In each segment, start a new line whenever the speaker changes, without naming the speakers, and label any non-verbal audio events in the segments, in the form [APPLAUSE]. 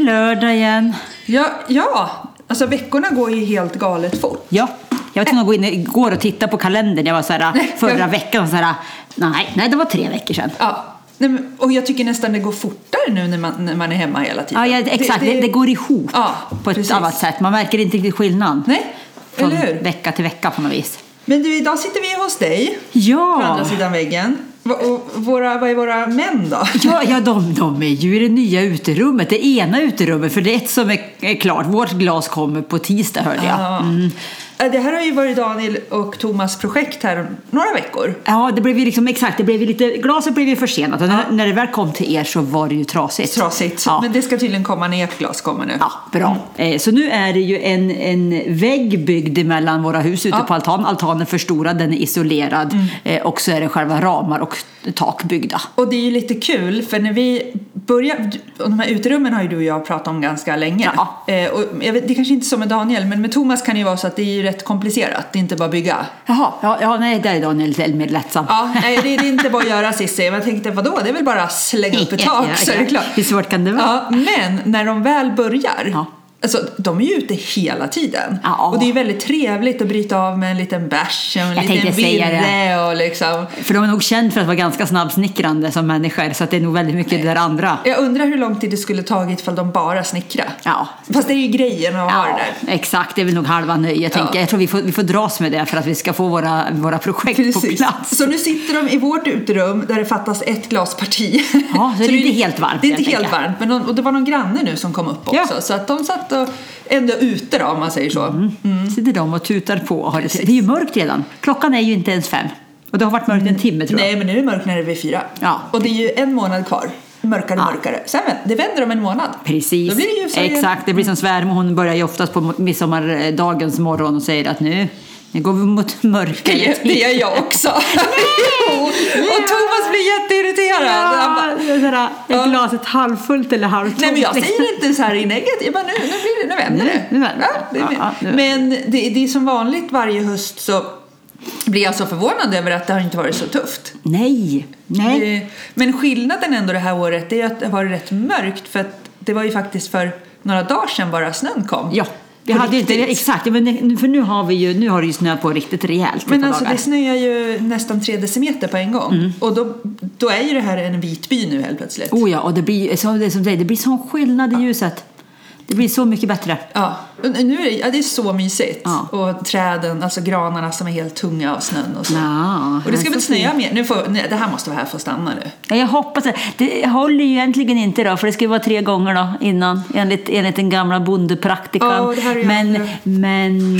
lördag igen.
Ja, ja, alltså veckorna går ju helt galet fort.
Ja, jag var tvungen att gå in igår och titta på kalendern. Jag var så här, förra veckan så här, nej, nej, det var tre veckor sedan.
Ja. Nej, och jag tycker nästan det går fortare nu när man, när man är hemma hela tiden.
Ja, ja exakt. Det, det, går ihop
Ja,
på ett
precis.
annat sätt. Man märker inte riktigt skillnad.
Nej,
Från vecka till vecka på något vis.
Men du, idag sitter vi hos dig på
Ja,
andra sidan väggen. Våra, vad är våra män då? [LAUGHS]
ja, ja de, de är ju i det nya uterummet. Det ena uterummet, för det är ett som är, är klart. Vårt glas kommer på tisdag hörde jag.
Ja. Eh, Det här har ju varit Daniel och Thomas projekt här några veckor.
Ja, det blev ju liksom exakt. Det blev lite, glaset blev ju försenat och när, när det väl kom till er så var det ju trasigt.
Trasigt.
Ja.
Men det ska tydligen komma en ekglas kommer nu.
Ja, bra. Eh, Så nu är det ju en, en vägg byggd mellan våra hus ute
Ja. Mm.
på altan. Altanen är förstorad, den är isolerad eh, och så är det själva ramar och tak byggda.
Och det är ju lite kul för när vi börjar, och de här uterummen har ju du och jag pratat om ganska länge.
Ja.
Och vet, det kanske inte är så med Daniel men med Thomas kan det ju vara så att det är ju rätt komplicerat, det är inte bara att bygga.
Jaha, ja, ja nej, där är Daniel lite mer lättsam.
Ja, nej, det, det är inte bara att göra Cissi. Men jag tänkte vadå, det är väl bara att slänga upp ett [LAUGHS] tak
Ja,
så är
ja.
det klart.
Hur svårt kan det vara?
Ja, men när de väl börjar,
Ja.
Alltså de är ju ute hela tiden.
Ja.
Och det är väldigt trevligt att bryta av med en liten bärs och en
Jag
liten virre och liksom.
För de är nog känd för att vara ganska snabbsnickrande som människor så att det är nog väldigt mycket det där andra.
Jag undrar hur lång tid det skulle tagit ifall de bara snickra.
Ja.
Fast det är ju grejen att ha det
Ja,
där.
exakt. Det är väl nog halva nöjet.
Ja.
Jag tror vi får, vi får dras med det för att vi ska få våra, våra projekt på plats.
Så nu sitter de i vårt uterum där det fattas ett glasparti.
Ja, så det är inte helt varmt,
Det är inte
helt
varmt. Men de, och det var någon granne nu som kom upp också.
Ja.
Så att de satt och ändå ute då om man säger så. Mm.
Sitter de och tutar på. och har det, det är ju mörkt redan. Klockan är ju inte ens fem. Och det har varit mörkt en timme tror jag.
Nej men nu är det mörkt när det är fyra.
Ja.
Och det är ju en månad kvar. Mörkare och
Ja.
mörkare. Sen det vänder om en månad.
Precis.
Då blir det ljusare igen.
Exakt, det blir som svärmor. Hon börjar ju oftast på midsommardagens morgon och säger att nu, nu går vi mot [LAUGHS]
Det
mörkare
gör, det gör jag också. [LAUGHS] jo. Och Thomas blir jätteirriterad. Han bara,
Ja, det är glaset halvfullt eller halvtomt?
Nej men jag säger inte så här i negativt, jag bara nu, nu, blir det, nu vänder
Nu-
det.
nu vänder
ja,
det.
det.
Ja, ja, nu
men det, det är som vanligt varje höst så blir jag så förvånad över att det har inte varit så tufft.
Nej, nej.
Det, men skillnaden ändå det här året det är att det har varit rätt mörkt för att det var ju faktiskt för några dagar sedan bara snön kom.
Ja,
På
hade inte, exakt, men det- för nu har vi ju, nu har det ju snöat på riktigt rejält.
Men alltså
dagar.
det snöar ju nästan tre decimeter på en gång.
Mm.
Och då, då är ju det här en vit by nu helt plötsligt.
Oh ja, och det blir, som det, som det, det blir sån skillnad i ljuset. Det blir så mycket bättre.
Ja, nu är det, ja, det är så mysigt.
Ja.
Och träden, alltså granarna som är helt tunga av snön och så.
Ja,
och det ska väl snöa mer. Nu får, nej, det här måste vara här få stanna nu.
Ja, jag hoppas det. Det håller ju egentligen inte då, för det ska ju vara tre gånger då innan, enligt, enligt den gamla bondepraktikan.
Ju
men, men,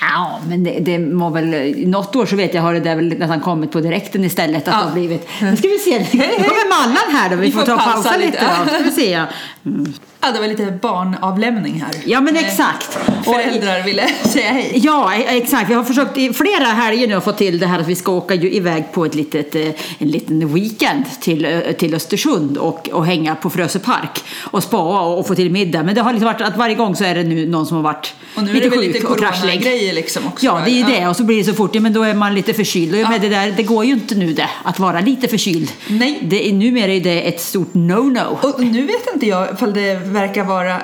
ja, men det, det må väl, något år så vet jag har det där väl nästan kommit på direkten istället att
Ja.
det har blivit. Nu ska vi se, nu kommer Mallan här då, vi,
Vi
får,
får
ta och
pausa
pausa lite
lite.
då. Ska vi se. ja. Mm.
Ja, det var lite barnavlämning här.
Ja men
Eh,
exakt. Och-
Föräldrar ville [LAUGHS] säga hej.
Ja, e- exakt. Vi har försökt i flera helger nu att få till det här att vi ska åka ju iväg på ett litet, eh, en liten weekend till, till Östersund och, och hänga på Frösö park och spaa och, och få till middag. Men det har liksom varit att varje gång så är det nu någon som har varit
Och nu är
lite
det
sjuk
lite
och kraschlig.
liksom också.
Ja, det är ju det. Och så blir det så fort, ja, men då är man lite förkyld. Och
Ja.
med det, där, det går ju inte nu det, att vara lite förkyld.
Nej.
Det är, numera är det ett stort no-no.
Och nu vet inte jag ifall det verkar vara...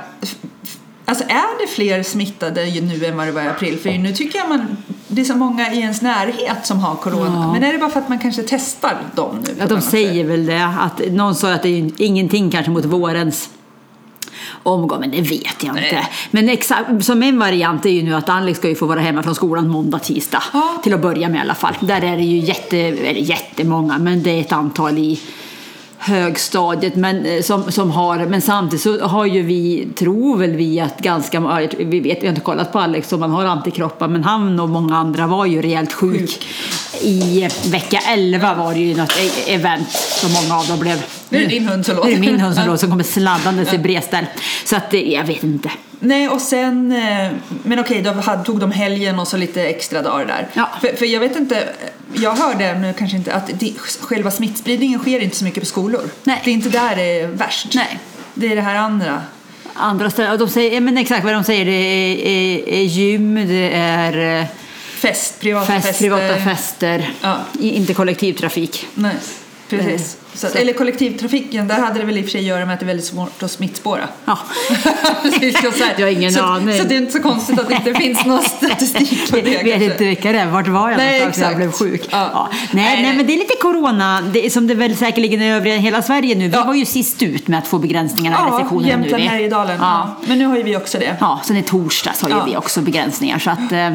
Alltså är det fler smittade nu än vad det var i april? För nu tycker jag man... Det är så många i ens närhet som har corona.
Ja.
Men är det bara för att man kanske testar dem nu?
Ja, de säger
sätt?
väl det. Att någon sa att det är ingenting kanske mot vårens omgång, men det vet jag
Nej.
inte. Men exakt, som en variant är ju nu att Alex ska ju få vara hemma från skolan måndag, tisdag.
Ja.
Till att börja med i alla fall. Där är det ju jätte, eller jättemånga, men det är ett antal i högstadiet men, eh, som, som har, men samtidigt så har ju vi, tror väl vi att ganska, vi vet, vi har inte kollat på Alex om han har antikroppar men han och många andra var ju rejält sjuk. I vecka 11 var det ju något e- event som många av dem blev.
Nu är det din hund som
Nu är det
låter.
min hund som, låter, som kommer sladdandes i bredställ. Så att det- jag vet inte.
Nej, och sen... eh, Men okej, då tog de helgen och så lite extra dagar där.
Ja.
För, för jag vet inte, jag hörde nu kanske inte att det, själva smittspridningen sker inte så mycket på skolor.
Nej.
Det är inte där det är värst.
Nej.
Det är det här andra.
Andra ställen, och de säger, men exakt vad de säger, det är, är, är gym, det är eh,
Fest, privata
fest,
fester.
privata fester,
Ja.
inte kollektivtrafik.
Nej, Precis. Så, eller kollektivtrafiken, där hade det väl i och för sig att göra med att det är väldigt svårt att smittspåra.
Ja. [LAUGHS]
så [LAUGHS]
Jag har ingen
så,
aning.
Så det är inte så konstigt att det inte [LAUGHS] finns någon statistik på det.
Jag vet inte vilka det är. Vart var jag
Nej,
när jag blev
exakt.
sjuk?
Ja.
Ja. Nej,
Nej,
nej, men det är lite corona, det är som det väl säkerligen är övriga hela Sverige nu. Vi
Ja.
var ju sist ut med att få begränsningarna,
Ja,
restriktionerna nu.
Jämtland. Härjedalen.
Ja.
Men nu har ju vi också det.
Ja, sen i torsdags har ju vi också begränsningar. Så att, eh,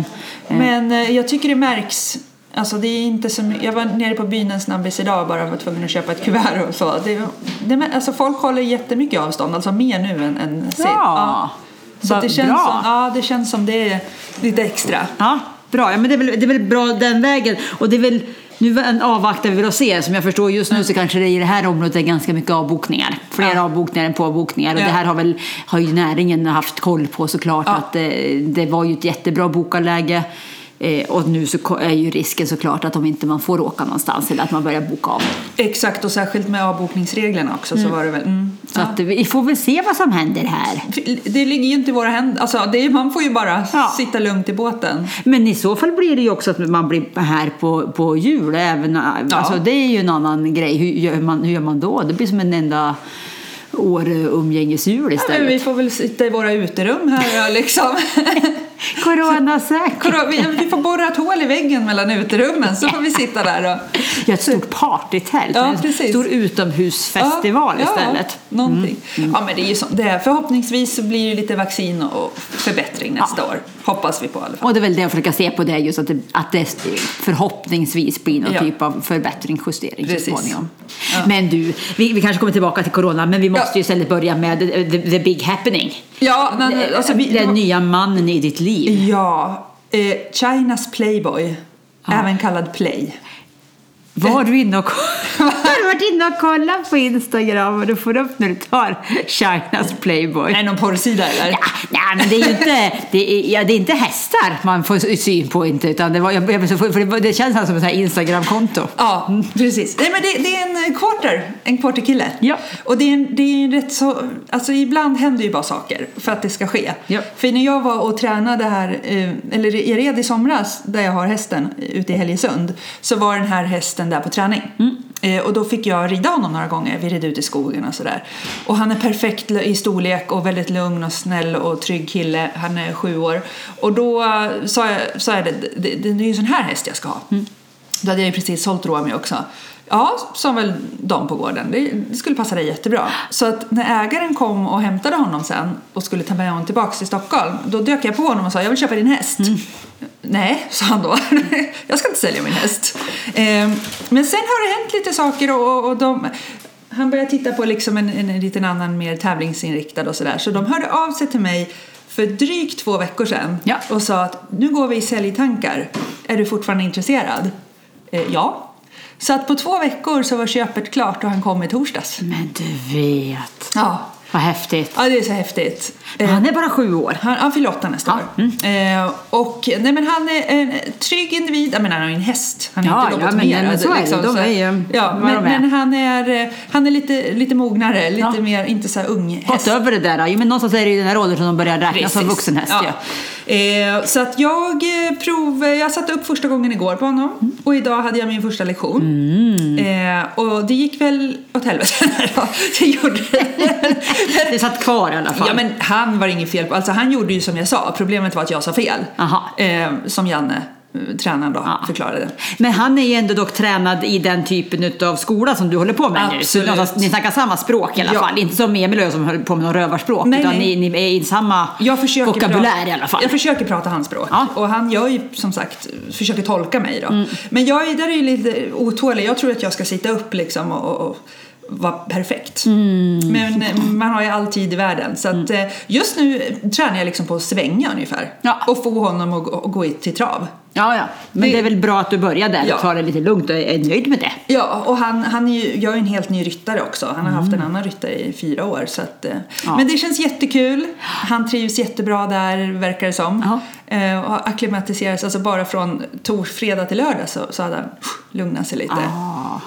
Men eh, jag tycker det märks. Alltså det är inte så my- Jag var nere på byn en snabbis idag bara var tvungen att köpa ett kuvert och så. Det, det, alltså folk håller jättemycket avstånd, alltså mer nu än, än sist.
Ja.
Så det, känns
bra.
som, ja, det känns som det är lite extra.
Ja, bra. Ja, men det, är väl, det är väl bra den vägen. Och det är väl, nu en avvaktar vi väl och ser. Som jag förstår just nu så kanske det i det här området är ganska mycket avbokningar. Fler
Ja.
avbokningar än påbokningar. Och
Ja.
det här har väl har ju näringen haft koll på såklart.
Ja.
Att det, det var ju ett jättebra bokarläge. Eh, och nu så är ju risken såklart att om inte man får åka någonstans eller att man börjar boka av.
Exakt, och särskilt med avbokningsreglerna också så var det väl. Mm.
Så att vi får väl se vad som händer här.
Det ligger ju inte i våra händer. Alltså, är, man får ju bara
Ja.
sitta lugnt i båten.
Men i så fall blir det ju också att man blir här på, på jul. Även, alltså, det är ju en annan grej. Hur gör, man, hur gör man då? Det blir som en enda år-umgängesjul
Ja, men
istället.
vi får väl sitta i våra uterum här liksom. [LAUGHS] [LAUGHS] [LAUGHS]
Coronasäkert.
Vi, vi får borra ett hål i väggen mellan uterummen så får vi sitta där och...
Ja, ett stort partytält.
Ja,
en
precis.
stor utomhusfestival
ja,
istället.
Ja, någonting. Ja, men det är ju som det är. Förhoppningsvis så blir det lite vaccin och förbättring nästa år. Hoppas vi på i alla fall.
Och det är väl det jag försöker se på det just att det, att det förhoppningsvis blir någon typ av förbättring, justering så småningom. Men du, vi, vi kanske kommer tillbaka till corona, men vi måste ju istället börja med the, the, the big happening.
Ja, men, alltså, vi,
Den nya mannen i ditt liv.
Ja eh, Chinas Playboy, även kallad Play.
Var du inne och, [LAUGHS] har du varit inne och kollat på Instagram och du får upp när du tar Chinas Playboy?
Är det någon porrsida eller?
Ja, nej, men det är ju inte, det är, ja, det är inte hästar man får syn på inte, utan det, var, jag, för det, känns som ett Instagramkonto.
Ja, precis. Nej, men det, det är en eh, quarter, en quarterkille.
Ja.
Och det är, en, det är en rätt så, alltså ibland händer ju bara saker för att det ska ske.
Ja.
För när jag var och tränade här, eh, eller i red i somras, där jag har hästen ute i Helgesund, så var den här hästen där på träning. Eh, Och då fick jag rida honom några gånger, vi red ut i skogen och sådär. Och han är perfekt i storlek och väldigt lugn och snäll och trygg kille. Han är sju år. Och då eh, sa jag, sa jag det, det, det, är ju en sån här häst jag ska ha. Då hade jag ju precis sålt Romy också. Ja, som väl de på gården. Det, det skulle passa dig jättebra. Så att när ägaren kom och hämtade honom sen och skulle ta med honom tillbaks till Stockholm, då dök jag på honom och sa jag vill köpa din häst. Nej, sa han då. [LAUGHS] jag ska inte sälja min häst. Ehm, men sen har det hänt lite saker och, och de, han började titta på liksom en, en, en liten annan mer tävlingsinriktad och sådär. Så de hörde av sig till mig för drygt två veckor sedan
Ja.
och sa att nu går vi i säljtankar. Är du fortfarande intresserad? Eh, ja. Så att på två veckor så var köpet klart och han kom i torsdags.
Men du vet,
Ja,
vad häftigt.
ja det är så häftigt.
Han är bara sju år.
han, han fyller åtta nästa
Ja,
år. Eh, och nej, men han är en trygg individ. Jag menar, han är en häst. Han är
Ja,
inte
ja, men-
lobotomerad.
men så är det. De är ju
ja, men,
de är.
men han är, han är lite, lite mognare, lite
Ja.
mer, inte så här ung
Gått
häst.
över det där. Jo, men någonstans är det ju den här åldern som de börjar räknas som vuxen häst. Ja.
Eh, så att jag eh, prov, jag satte upp första gången igår på honom
Mm.
och idag hade jag min första lektion. Eh, och det gick väl åt helvete. [LAUGHS] Det gjorde det.
Satt kvar i alla fall.
Ja men han var inget fel på, alltså han gjorde ju som jag sa, problemet var att jag sa fel.
Aha.
Eh, som Janne, tränaren då,
Ja.
förklarade.
Men han är ju ändå dock tränad i den typen av skola som du håller på med nu.
Absolut.
någonstans- ni snackar samma språk i alla
Ja.
fall. Inte som Emil och jag som höll på med någon rövarspråk.
Nej,
utan
nej.
Ni, ni är i samma vokabulär
prata,
i alla fall.
Jag försöker prata hans språk.
Ja.
Och han gör ju som sagt, försöker tolka mig då.
Mm.
Men jag är, där är ju lite otålig. Jag tror att jag ska sitta upp liksom och, och, vara perfekt.
Mm.
Men eh, man har ju all tid i världen. Så att eh, just nu tränar jag liksom på att svänga ungefär.
Ja.
Och få honom att, gå- till trav.
Ja, ja. Men det,
Det-
är väl bra att du börjar där
Ja.
och tar det lite lugnt och är nöjd med det.
Ja, och han, han är ju, jag är en helt ny ryttare också. Han har haft en annan ryttare i fyra år. Så att, eh,
Mm. Ja.
Men det känns jättekul. Han trivs jättebra där, verkar det som. Eh, och har akklimatiserats, alltså bara från fredag till lördag så, så hade han lugnat sig lite.
Ah.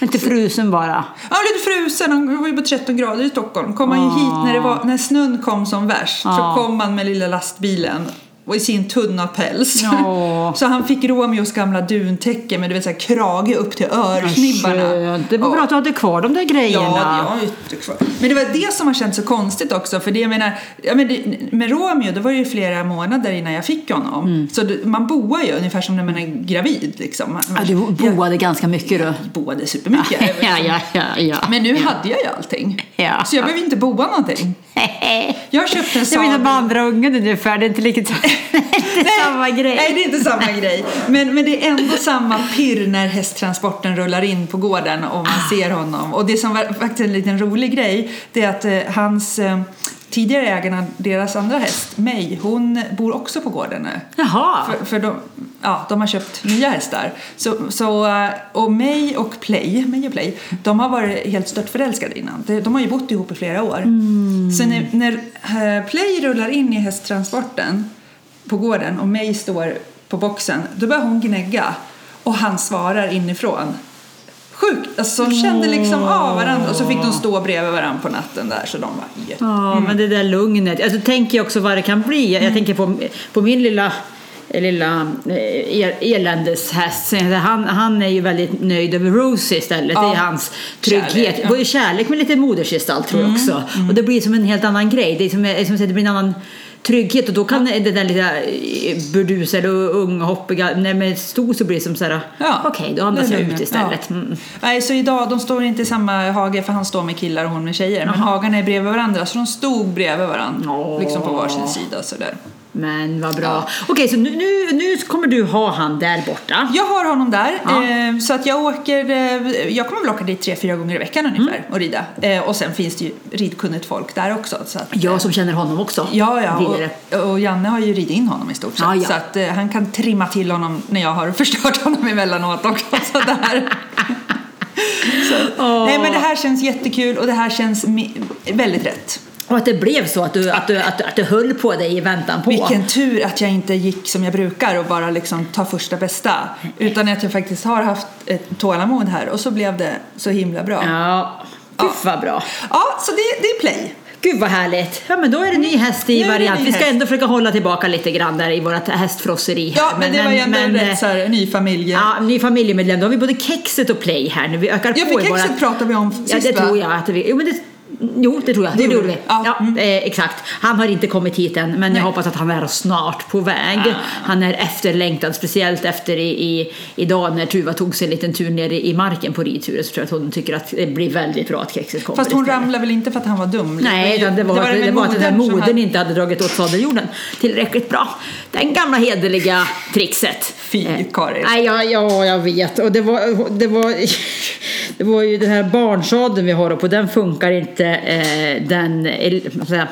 Inte frusen bara.
Var lite frusen, han var ju på 13 grader i Stockholm. Kom han ju hit när, det var, när snön kom som värst
Ah.
så kom han med lilla lastbilen och i sin tunna päls.
Ja. [LAUGHS]
Så han fick Romeos gamla duntäcke med du vet, så här, krage upp till örsnibbarna.
Det var bra att du hade kvar de där grejerna.
Ja, det jag kvar. Men det var det som har känts så konstigt också. För det jag menar, ja, men det, med Romeo, det var ju flera månader innan jag fick honom. Så det, man boar ju ungefär som när man är gravid. Liksom. Man,
Ja, du boade ganska mycket du.
jag boade supermycket. [LAUGHS]
Ja, ja, ja, ja.
Men nu hade jag ju allting.
Ja.
Så jag behöver inte boa någonting. [LAUGHS] Jag har köpt en
Jag menar
Saab-
med andra ungen ungefär, det är inte riktigt inte samma grej.
Nej, det är inte samma grej. Men, men det är ändå samma pirr när hästtransporten rullar in på gården och man
Ah.
ser honom. Och det som var faktiskt en liten rolig grej, det är att eh, hans eh, tidigare ägarna, deras andra häst, May, hon bor också på gården nu.
Jaha.
För, för de, ja, de har köpt nya hästar. Så, så, eh, och May och Play, May och Play, de har varit helt stört förälskade innan. De, de har ju bott ihop i flera år. Så när, när eh, Play rullar in i hästtransporten på gården och May står på boxen, då börjar hon gnägga och han svarar inifrån. Sjukt! Alltså de kände liksom av varandra och så fick de stå bredvid varandra på natten där så de var jätte...
Ja, men det där lugnet. Alltså, tänker jag också vad det kan bli. Jag, jag tänker på, på min lilla lilla eh, el- eländeshäst. Han, han är ju väldigt nöjd över Rosie istället.
Ja.
Det är hans trygghet.
Kärlek, ja.
Ju kärlek med lite modersgestalt tror jag också. Och det blir som en helt annan grej. Det är som, det blir en annan trygghet och då kan det där lilla eh, burdusade och unga hoppiga, när man är stor så blir det som så här,
Ja,
okej då andas jag ut istället.
Ja.
Mm.
Nej, så idag, de står inte i samma hage för han står med killar och hon med tjejer. Men hagarna är bredvid varandra så de stod bredvid varandra.
Åh.
Liksom på varsin sida sådär.
Men vad bra. Okej, så nu, nu, nu kommer du ha han där borta.
Jag har honom där.
Ja.
Eh, så att jag åker, eh, jag kommer väl åka dit tre, fyra gånger i veckan ungefär
Mm.
och rida. Eh, och sen finns det ju ridkunnigt folk där också. Så att,
Jag som känner honom också.
Ja, ja. Och, och Janne har ju ridit in honom i stort sett.
Ja, ja.
Så att han kan trimma till honom när jag har förstört [LAUGHS] honom emellanåt också. Sådär. [LAUGHS] så,
Åh.
Nej men det här känns jättekul och det här känns väldigt rätt.
Och att det blev så att du, att, du, att, du, att du höll på dig i väntan på.
Vilken tur att jag inte gick som jag brukar och bara liksom ta första bästa. Utan att jag faktiskt har haft ett tålamod här och så blev det så himla bra. Ja,
Ja, gud vad bra.
så det, det är play.
Gud vad härligt. Ja men då är det ny häst i variant. Vi ska ändå försöka hålla tillbaka lite grann där i vårt hästfrosseri. här.
Ja, men, det var ju ändå
men,
rätt så här, ny familj.
Ja, ny familjemedlem. Då har vi både kexet och play här nu. Vi ökar
Ja,
på
för
i
kexet
våra...
pratade vi om
Ja,
sist
det
va?
tror jag att vi... Jo, men det... Jo, det tror jag.
Det
Det,
gjorde
vi.
Ja,
Ja,
mm.
eh, exakt. Han har inte kommit hit än, men jag hoppas att han är snart på väg.
Ah.
Han är efterlängtad, speciellt efter i, i, idag när Tuva tog sig en liten tur ner i, marken på ridturen så tror jag att hon tycker att det blir väldigt bra att kexet kommer
Fast hon
istället.
ramlade väl inte för att han var dum?
Nej, det var, det var,
väl
att den här
modern hade-
inte hade dragit åt sadeljorden tillräckligt bra. Den gamla hederliga trixet.
Fy,
Eh,
Karin.
Nej, ja, ja, jag vet. Och det var, det var, det var ju den här barnsadeln vi har och på den funkar inte eh, den eh, säga,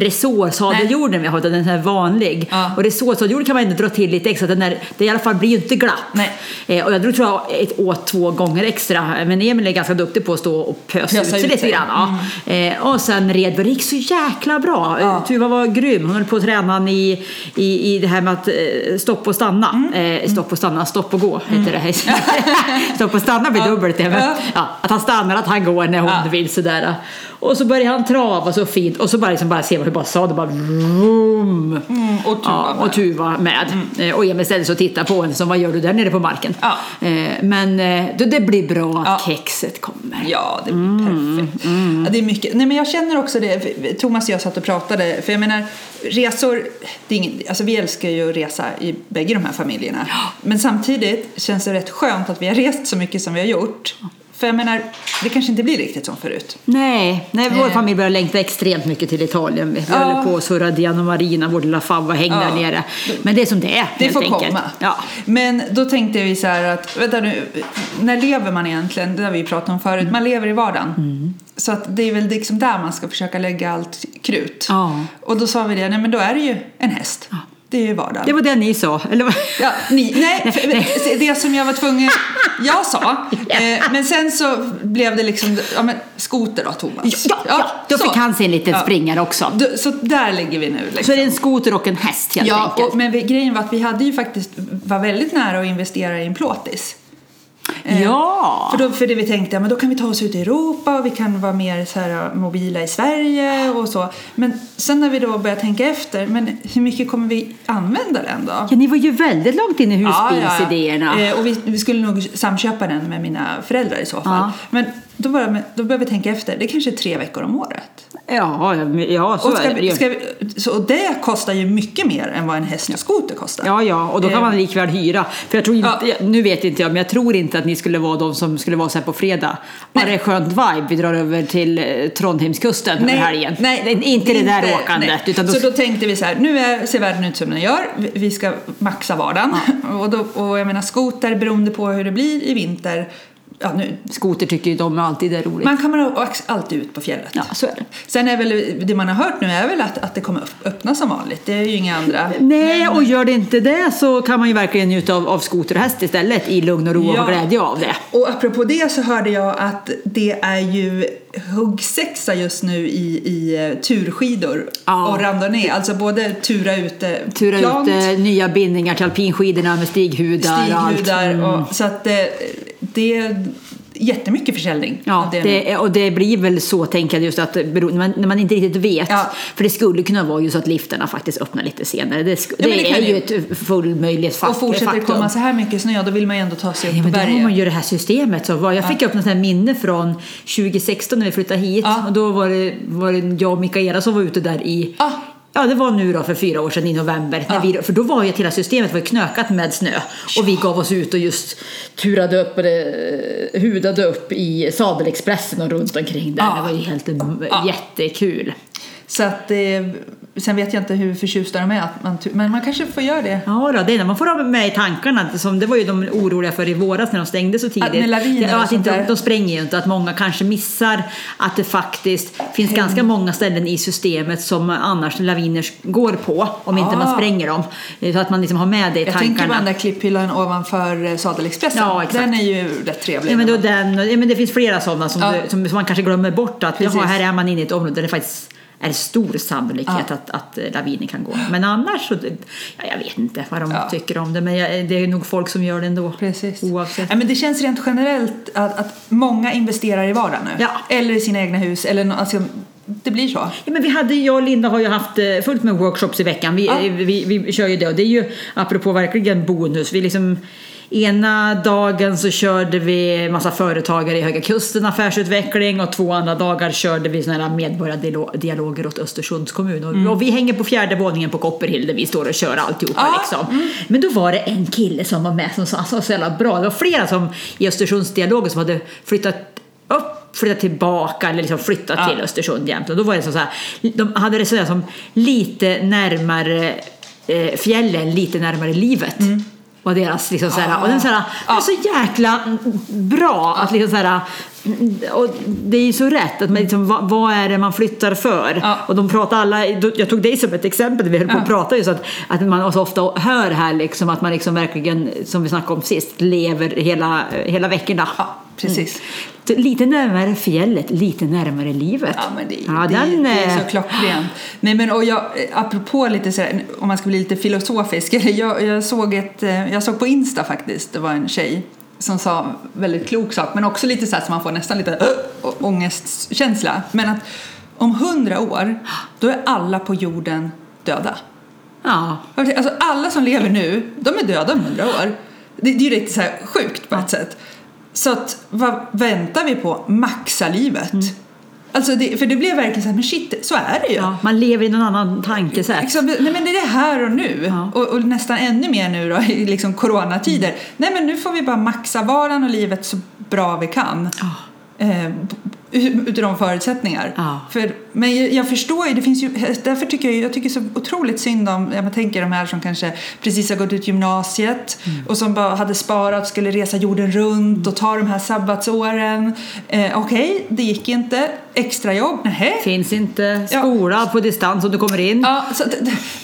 resårsadeljorden vi har, utan den här vanlig.
Ja.
Och resårsadeljorden kan man ändå dra till lite extra, den där, det i alla fall blir ju inte glapp. Eh, och jag drog tror jag ett åt två gånger extra, men Emil är ganska duktig på att stå och pösa, ut sig lite grann. Ja. Eh, och sen red vi, det gick så jäkla bra.
Ja.
Eh, Tuva var grym, hon höll på att träna i, i, i det här med att eh, stopp och stanna.
Mm.
Eh, stopp och stanna, stopp och gå heter det. [LAUGHS] stopp och stanna blir dubbelt det. Men,
Ja.
ja, att han stannar, att han går när hon
Ja.
vill sådär. Och så börjar han trava så fint och så bara, liksom bara ser man hur bara sa det bara vroom.
Mm, och Tuva
ja,
med.
och Tuva med. Eh, Och Emil ställde sig och tittade på henne som vad gör du där nere på marken?
Ja.
Eh, men eh, det, blir bra att
Ja.
kexet kommer.
Ja, det blir
Mm,
perfekt. Ja, det är mycket. Nej, men jag känner också det. Thomas och jag satt och pratade. För jag menar, resor. Det är ingen, alltså vi älskar ju att resa i bägge de här familjerna. Men samtidigt känns det rätt skönt att vi har rest så mycket som vi har gjort. För jag menar, det kanske inte blir riktigt som förut.
Nej, nej vår
Eh.
familj börjar längta extremt mycket till Italien. Vi
Ja.
håller på och surrar Diana Marina, vår lilla favva, häng
Ja.
där nere. Men det är som det är,
Det får
enkelt.
komma.
Ja.
Men då tänkte vi så här att, vänta nu, när lever man egentligen? Det har vi pratat om förut. Man lever i vardagen.
Mm.
Så att det är väl liksom där man ska försöka lägga allt krut.
Ja.
Och då sa vi det, nej men då är det ju en häst. Det är ju vardagen.
Det var det ni sa, eller?
Ja, ni, nej, [LAUGHS] för, det som jag var tvungen, jag sa, [LAUGHS] eh, men sen så blev det liksom, ja men skoter då Thomas.
Ja, ja, då
så.
fick han sin liten
Ja.
springare också.
Då- Så där ligger vi nu liksom.
Så är det en skoter och en häst helt
Ja,
enkelt.
och, men vi, grejen var att vi hade ju faktiskt, var väldigt nära att investera i en plåtis. Eh,
Ja.
För, då, för det vi tänkte, ja, men då kan vi ta oss ut i Europa och vi kan vara mer så här, mobila i Sverige och så. Men sen när vi då började tänka efter, men hur mycket kommer vi använda den då?
Ja, ni var ju väldigt långt in i husbilsidéerna.
Eh, och vi, vi skulle nog samköpa den med mina föräldrar i så fall.
Ja.
Men då, började, då började vi tänka efter, det är kanske är tre veckor om året.
Ja, ja, så
Och, ska
är det ju.
ska vi, så, och det kostar ju mycket mer än vad en häst och skoter kostar.
Ja, ja, och då kan
Eh.
man likväl hyra. För jag tror inte,
Ja.
nu vet inte jag, men jag tror inte att ni skulle vara de som skulle vara så här på fredag. Var det skönt vibe, vi drar över till eh, Trondheimskusten över helgen.
nej,
är inte det där åkandet.
nej.
Utan då,
Så då tänkte vi så här, nu är, ser världen ut som den gör, vi- ska maxa vardagen. [LAUGHS] Och, då, och jag menar skoter, beroende på hur det blir i vinter, ja, nu,
skoter tycker ju de alltid är roligt.
man kommer alltid ut på fjället.
Ja, så är det.
Sen är väl, det man har hört nu är väl att, att det kommer öppna som vanligt, det är ju inga andra.
Nej, och gör det inte det så kan man ju verkligen njuta av, av skoter och häst istället i lugn och ro och
Ja.
ha glädje av det.
Och apropå det så hörde jag att det är ju huggsexa just nu i, i eh, turskidor
Ja.
och randonnée. Alltså både tura ute
Tura
plant,
ut eh, nya bindningar till alpinskidorna med stighudar, och allt.
stighudar
Mm.
och så att det, är jättemycket försäljning.
Ja,
det
det, och det blir väl så tänker jag just att när man, när man inte riktigt vet.
Ja.
För det skulle kunna vara ju så att liftarna faktiskt öppnar lite senare. Det,
Ja,
det,
det
är ju ett fullmöjligt fak-
och fortsätter det
faktum.
komma så här mycket snö då vill man ju ändå ta sig upp
Ja,
på
men då har
berget.
man ju det här systemet. Så vad- jag fick upp något här minne från 2016 när vi flyttade hit. Och då var det, var det jag och Mikaela som var ute där i
Ja.
Det var nu då för fyra år sedan i november. När
Ja.
vi, för då var ju hela systemet var knökat med snö. Och vi gav oss ut och just turade upp och hudade upp i Sadelexpressen och runt omkring där.
Ja.
Det var ju helt jättekul.
Så att det, sen vet jag inte hur förtjusta de är, att man, men man kanske får göra det.
Ja, då, det är när man får ha med i tankarna. Som det var ju de oroliga för i våras när de stängde så tidigt.
med laviner
ja, att inte,
där.
de spränger ju inte. Att många kanske missar att det faktiskt finns ganska många ställen i systemet som annars laviner går på om inte
Ah.
man spränger dem. Så att man liksom har med det i
Jag
tankarna.
tänker på den där klipphyllan ovanför eh, Sadelexpressen.
Ja, exakt.
Den är ju rätt trevlig.
Ja, men, då den, ja, men det finns flera sådana som,
Ja.
du, som, som man kanske glömmer bort. Att jaha, här är man inne i ett område där det faktiskt är stor sannolikhet
Ja.
att, att eh, laviner kan gå. Men annars så, ja, jag vet inte vad de
Ja.
tycker om det. Men jag, det är nog folk som gör det ändå.
Precis.
Oavsett.
Ja, men det känns rent generellt att, att många investerar i vardagen nu.
Ja.
Eller i sina egna hus. Eller, alltså, det blir så.
Ja, men vi hade, jag och Linda har ju haft eh, fullt med workshops i veckan. Vi,
Ja.
eh, vi, vi kör ju det och det är ju apropå verkligen bonus. Vi liksom, ena dagen så körde vi massa företagare i Höga Kusten affärsutveckling och två andra dagar körde vi såna här medborgardialoger åt Östersunds kommun. Och, och vi hänger på fjärde våningen på Copperhill där vi står och kör alltihopa
Ja,
liksom. Men då var det en kille som var med som sa så, så jävla bra. Det var flera som i Östersundsdialogen som hade flyttat upp, flyttat tillbaka eller liksom flyttat
Ja.
till Östersund jämt. Och då var det så här, de hade resonerat som lite närmare eh, fjällen, lite närmare livet. Och deras liksom så här, och den så här, det är så jäkla bra att liksom så här, och det är ju så rätt att man liksom, vad, vad är det man flyttar för?
Ja.
Och de pratar alla, jag tog dig som ett exempel, vi höll på att
Ja.
prata just att, att man så ofta hör här liksom att man liksom verkligen, som vi snackade om sist, lever hela, hela veckorna.
Ja, precis.
Så Lite närmare fjället, lite närmare livet.
Ja, men det,
Ja,
det,
den,
det är
eh,
så klockrent. Nej, men och jag, apropå lite så här, om man ska bli lite filosofisk. [LAUGHS] Jag, jag, såg ett, eh, jag såg på Insta faktiskt, det var en tjej som sa väldigt klok sak, men också lite så som man får nästan lite äh, ångestkänsla. Men att om hundra år, då är alla på jorden döda.
Ja,
Alltså alla som lever nu, de är döda om hundra år. Det, det är ju lite så sjukt på ett sätt. Så att, vad väntar vi på? Maxa livet. Alltså det, för det blev verkligen så här, men shit, så är det ju.
ja, man lever i någon annan tankesätt.
Liksom, nej men det är här och nu
Ja.
och, och nästan ännu mer nu då [LAUGHS] i liksom coronatider. Nej men nu får vi bara maxa varan och livet så bra vi kan.
Ja.
Eh, utifrån förutsättningar.
Ja.
För, men jag, jag förstår ju, det finns ju, därför tycker jag, jag tycker så otroligt synd om, jag tänker de här som kanske precis har gått ut gymnasiet
Mm.
och som bara hade sparat, skulle resa jorden runt och ta de här sabbatsåren. Eh, Okej, det gick inte. Extrajobb, nej.
Finns inte
Ja.
skola på distans om du kommer in.
Ja, så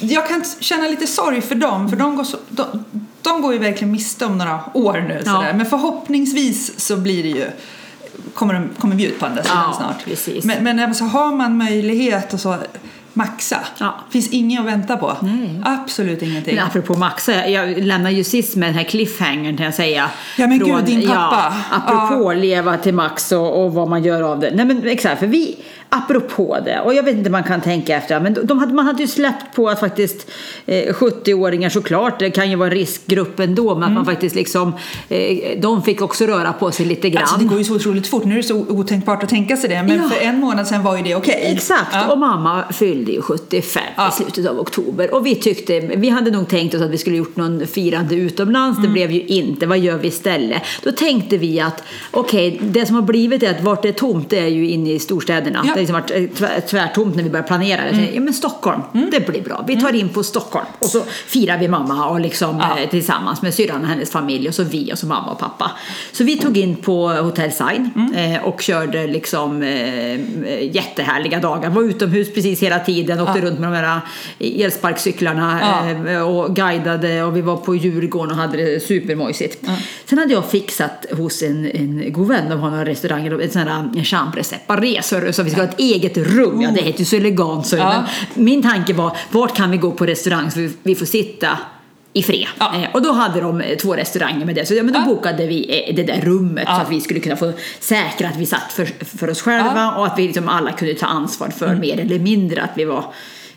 jag kan känna lite sorg för dem, för de går, så, de, de går ju verkligen miste om några år nu.
Ja.
Men förhoppningsvis så blir det ju, kommer, kommer vi ut på andra sidan
Ja,
snart.
precis.
Men, men alltså, har man möjlighet och så, maxa.
Ja.
Finns inget att vänta på.
Nej.
Absolut ingenting.
Men apropå Maxa, jag lämnar ju sist med den här cliffhangern kan jag säga.
Ja, men gud, din pappa.
Ja, apropå leva till Max och, och vad man gör av det. Nej men exakt, för vi, apropå det, och jag vet inte man kan tänka efter, men de hade, man hade ju släppt på att faktiskt eh, 70-åringar såklart, det kan ju vara en riskgrupp ändå, men
Mm.
att man faktiskt liksom, eh, de fick också röra på sig lite grann.
Alltså det går ju så otroligt fort. Nu är det så otänkbart att tänka sig det. Men
Ja.
för en månad sedan var ju det okej.
Exakt,
Ja.
och mamma fyllde ju 75
Ja.
i slutet av oktober. Och vi tyckte, vi hade nog tänkt oss att vi skulle gjort någon firande utomlands,
Mm.
det blev ju inte. Vad gör vi istället? Då tänkte vi att, okej, det som har blivit är att vart det är tomt, det är ju inne i storstäderna.
Ja. Mm.
Det har liksom varit eh, tvär- tvärtomt när vi började planera det. Ja men Stockholm, det blir bra. Vi tar in på Stockholm och så firar vi mamma och liksom
Ja.
eh, tillsammans med syrran och hennes familj och så vi och så mamma och pappa. Så vi tog in på Hotel Sign
Mm.
eh, och körde liksom eh, jättehärliga dagar. Var utomhus precis hela tiden, åkte runt med de här elsparkcyklarna
Ja.
och guidade och vi var på Djurgården och hade det supermojsigt. Sen hade jag fixat hos en, en god vän, de har några restauranger, en sån här chambre separé så vi ska ha ett eget rum. Ja, det heter ju så elegant så.
Ja.
Men min tanke var, vart kan vi gå på restaurang så vi, vi får sitta i fred.
Ja.
Eh, och då hade de eh, två restauranger med det. Så ja, men då
Ja.
bokade vi eh, det där rummet
Ja.
så att vi skulle kunna få säkra att vi satt för, för oss själva.
Mm.
och att vi liksom alla kunde ta ansvar för mer eller mindre att vi var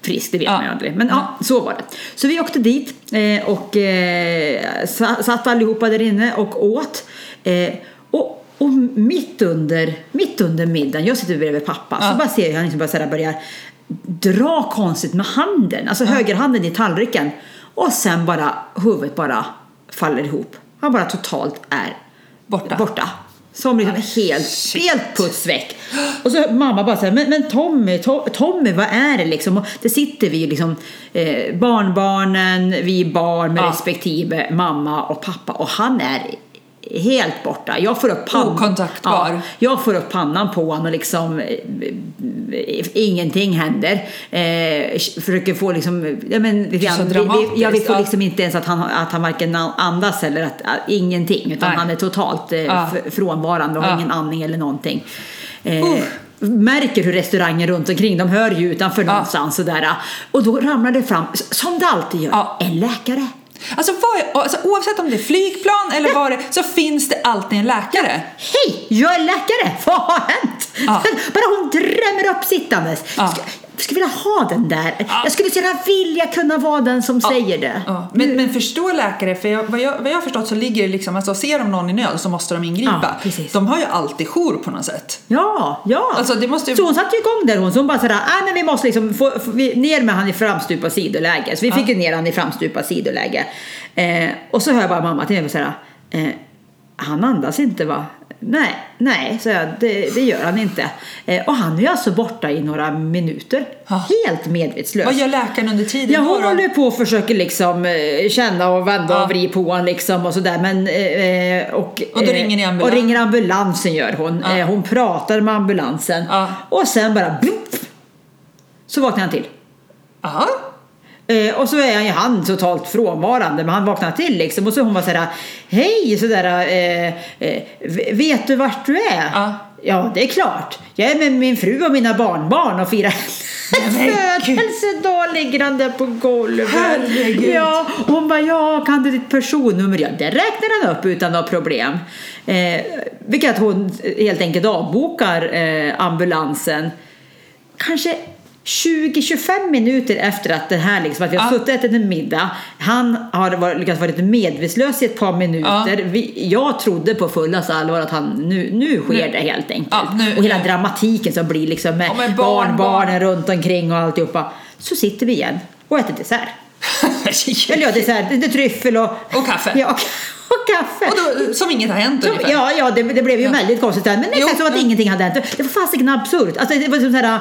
friska, det vet man ju aldrig. Men ja, så var det. Så vi åkte dit eh, och eh, sa- satt allihopa där inne och åt. Och, och mitt under, mitt under middagen, jag sitter bredvid pappa,
Ja.
så bara ser jag han liksom bara så här börjar dra konstigt med handen, alltså högerhanden i tallriken. Och sen bara, huvudet bara faller ihop. Han bara totalt är
Borta.
borta. Som liksom helt,
shit.
helt puts väck. Och så mamma bara säger men, men Tommy, To- Tommy, vad är det liksom? Och det sitter vi liksom, eh, barnbarnen, vi barn med
Ja.
respektive mamma och pappa och han är helt borta. Jag får upp pannan.
Okontaktbar.
Ja, jag får upp pannan på honom och liksom eh, eh, ingenting händer. Eh, försöker få liksom, ja men lite grann, vi, vi, ja, vi får liksom inte ens att han, att han varken andas eller att, att ingenting utan
Nej.
han är totalt eh,
Ja.
frånvarande och har
Ja.
ingen andning eller någonting. Eh,
Uh.
Märker hur restauranger runt omkring, de hör ju utanför
Ja.
någonstans sådär. Och då ramlar det fram, som det alltid gör,
Ja.
en läkare.
Alltså, vad alltså oavsett om det är flygplan eller vad det så finns det alltid en läkare.
Hej, jag är läkare! Vad har hänt?
Ja.
Bara hon drämmer upp sittandes.
Ja.
Jag skulle vilja ha den där. Jag skulle gärna vilja kunna vara den som säger det.
Ja. Men, men förstår läkare, för jag, vad, jag, vad jag har förstått så ligger det liksom, alltså ser de någon i nöd så måste de ingripa.
Ja.
De har ju alltid jour på något sätt.
Ja, ja.
Alltså, det måste ju-
Så hon satte ju igång där hon. Så hon bara sådär, nej men vi måste liksom få, få vi, ner med han i framstupa sidoläge. Så vi fick ju ner han i framstupa sidoläge. Eh, och så hör jag bara mamma till mig såhär, eh, han andas inte va? Nej, nej, så jag, det, det gör han inte. Eh, och han är ju alltså borta i några minuter.
Ja.
Helt medvetslös.
Vad gör läkaren under tiden
Ja, hon
då?
håller på och försöker liksom eh, känna och vända
Ja.
och vrida på honom liksom och sådär. Men, eh, och,
Och då ringer ni
eh,
ambulans?
Och ringer ambulansen gör hon.
Ja.
Eh, hon pratar med ambulansen. Och sen bara blupp, så vaknar han till.
Ja.
Eh, och så är han ju han totalt frånvarande men han vaknar till liksom och så hon bara sådär Hej sådär eh, eh, Vet du vart du är?
Ja.
Ja det är klart Jag är med min fru och mina barnbarn och firar födelsedag ligger han där på golvet
Herregud.
Ja hon bara ja kan du ditt personnummer? Ja det räknar han upp utan några problem eh, Vilket hon helt enkelt avbokar eh, ambulansen kanske 20-25 minuter efter att det här liksom, att vi har
Ja.
suttit och ätit en middag. Han har varit, lyckats vara lite medvetslös i ett par minuter. Vi, jag trodde på fullaste allvar att han, nu, nu sker
Nu.
det helt enkelt.
Ja, nu-
och hela
nu.
dramatiken som blir liksom med
Ja, med barn,
barnbarnen runt omkring och alltihopa. Så sitter vi igen och äter dessert. [LAUGHS] Eller ja, dessert, lite tryffel och...
Och kaffe. [LAUGHS]
Ja, och [LAUGHS] kaffe.
Och då, som inget har hänt
Så,
ungefär.
ja, ja det, det blev ju
Ja.
väldigt konstigt. Men
Jo,
exakt som att
ja.
ingenting hade hänt. Det var fasiken absurt. Alltså, det var som såhär,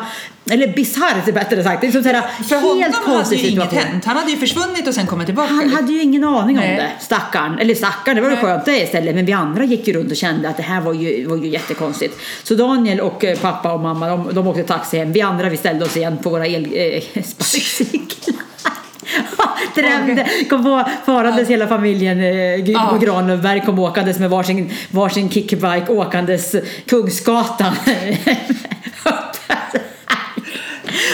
eller bisarrt bättre sagt. Det är som såhär,
För honom
helt
hade
konstig
ju inget hänt. Han hade ju försvunnit och sen kommit tillbaka.
Han hade ju ingen aning om
Nej.
det, stackarn. Eller stackarn, det var
Nej.
skönt det istället. Men vi andra gick ju runt och kände att det här var ju, var ju jättekonstigt. Så Daniel och eh, pappa och mamma, de, de åkte taxi hem. Vi andra vi ställde oss igen på våra elsparkcyklar. [LAUGHS] [LAUGHS] Drömde, kom på farandes hela familjen eh,
Ja.
och Granlöfberg kom åkandes med varsin, varsin kickbike åkandes Kungsgatan. [LAUGHS]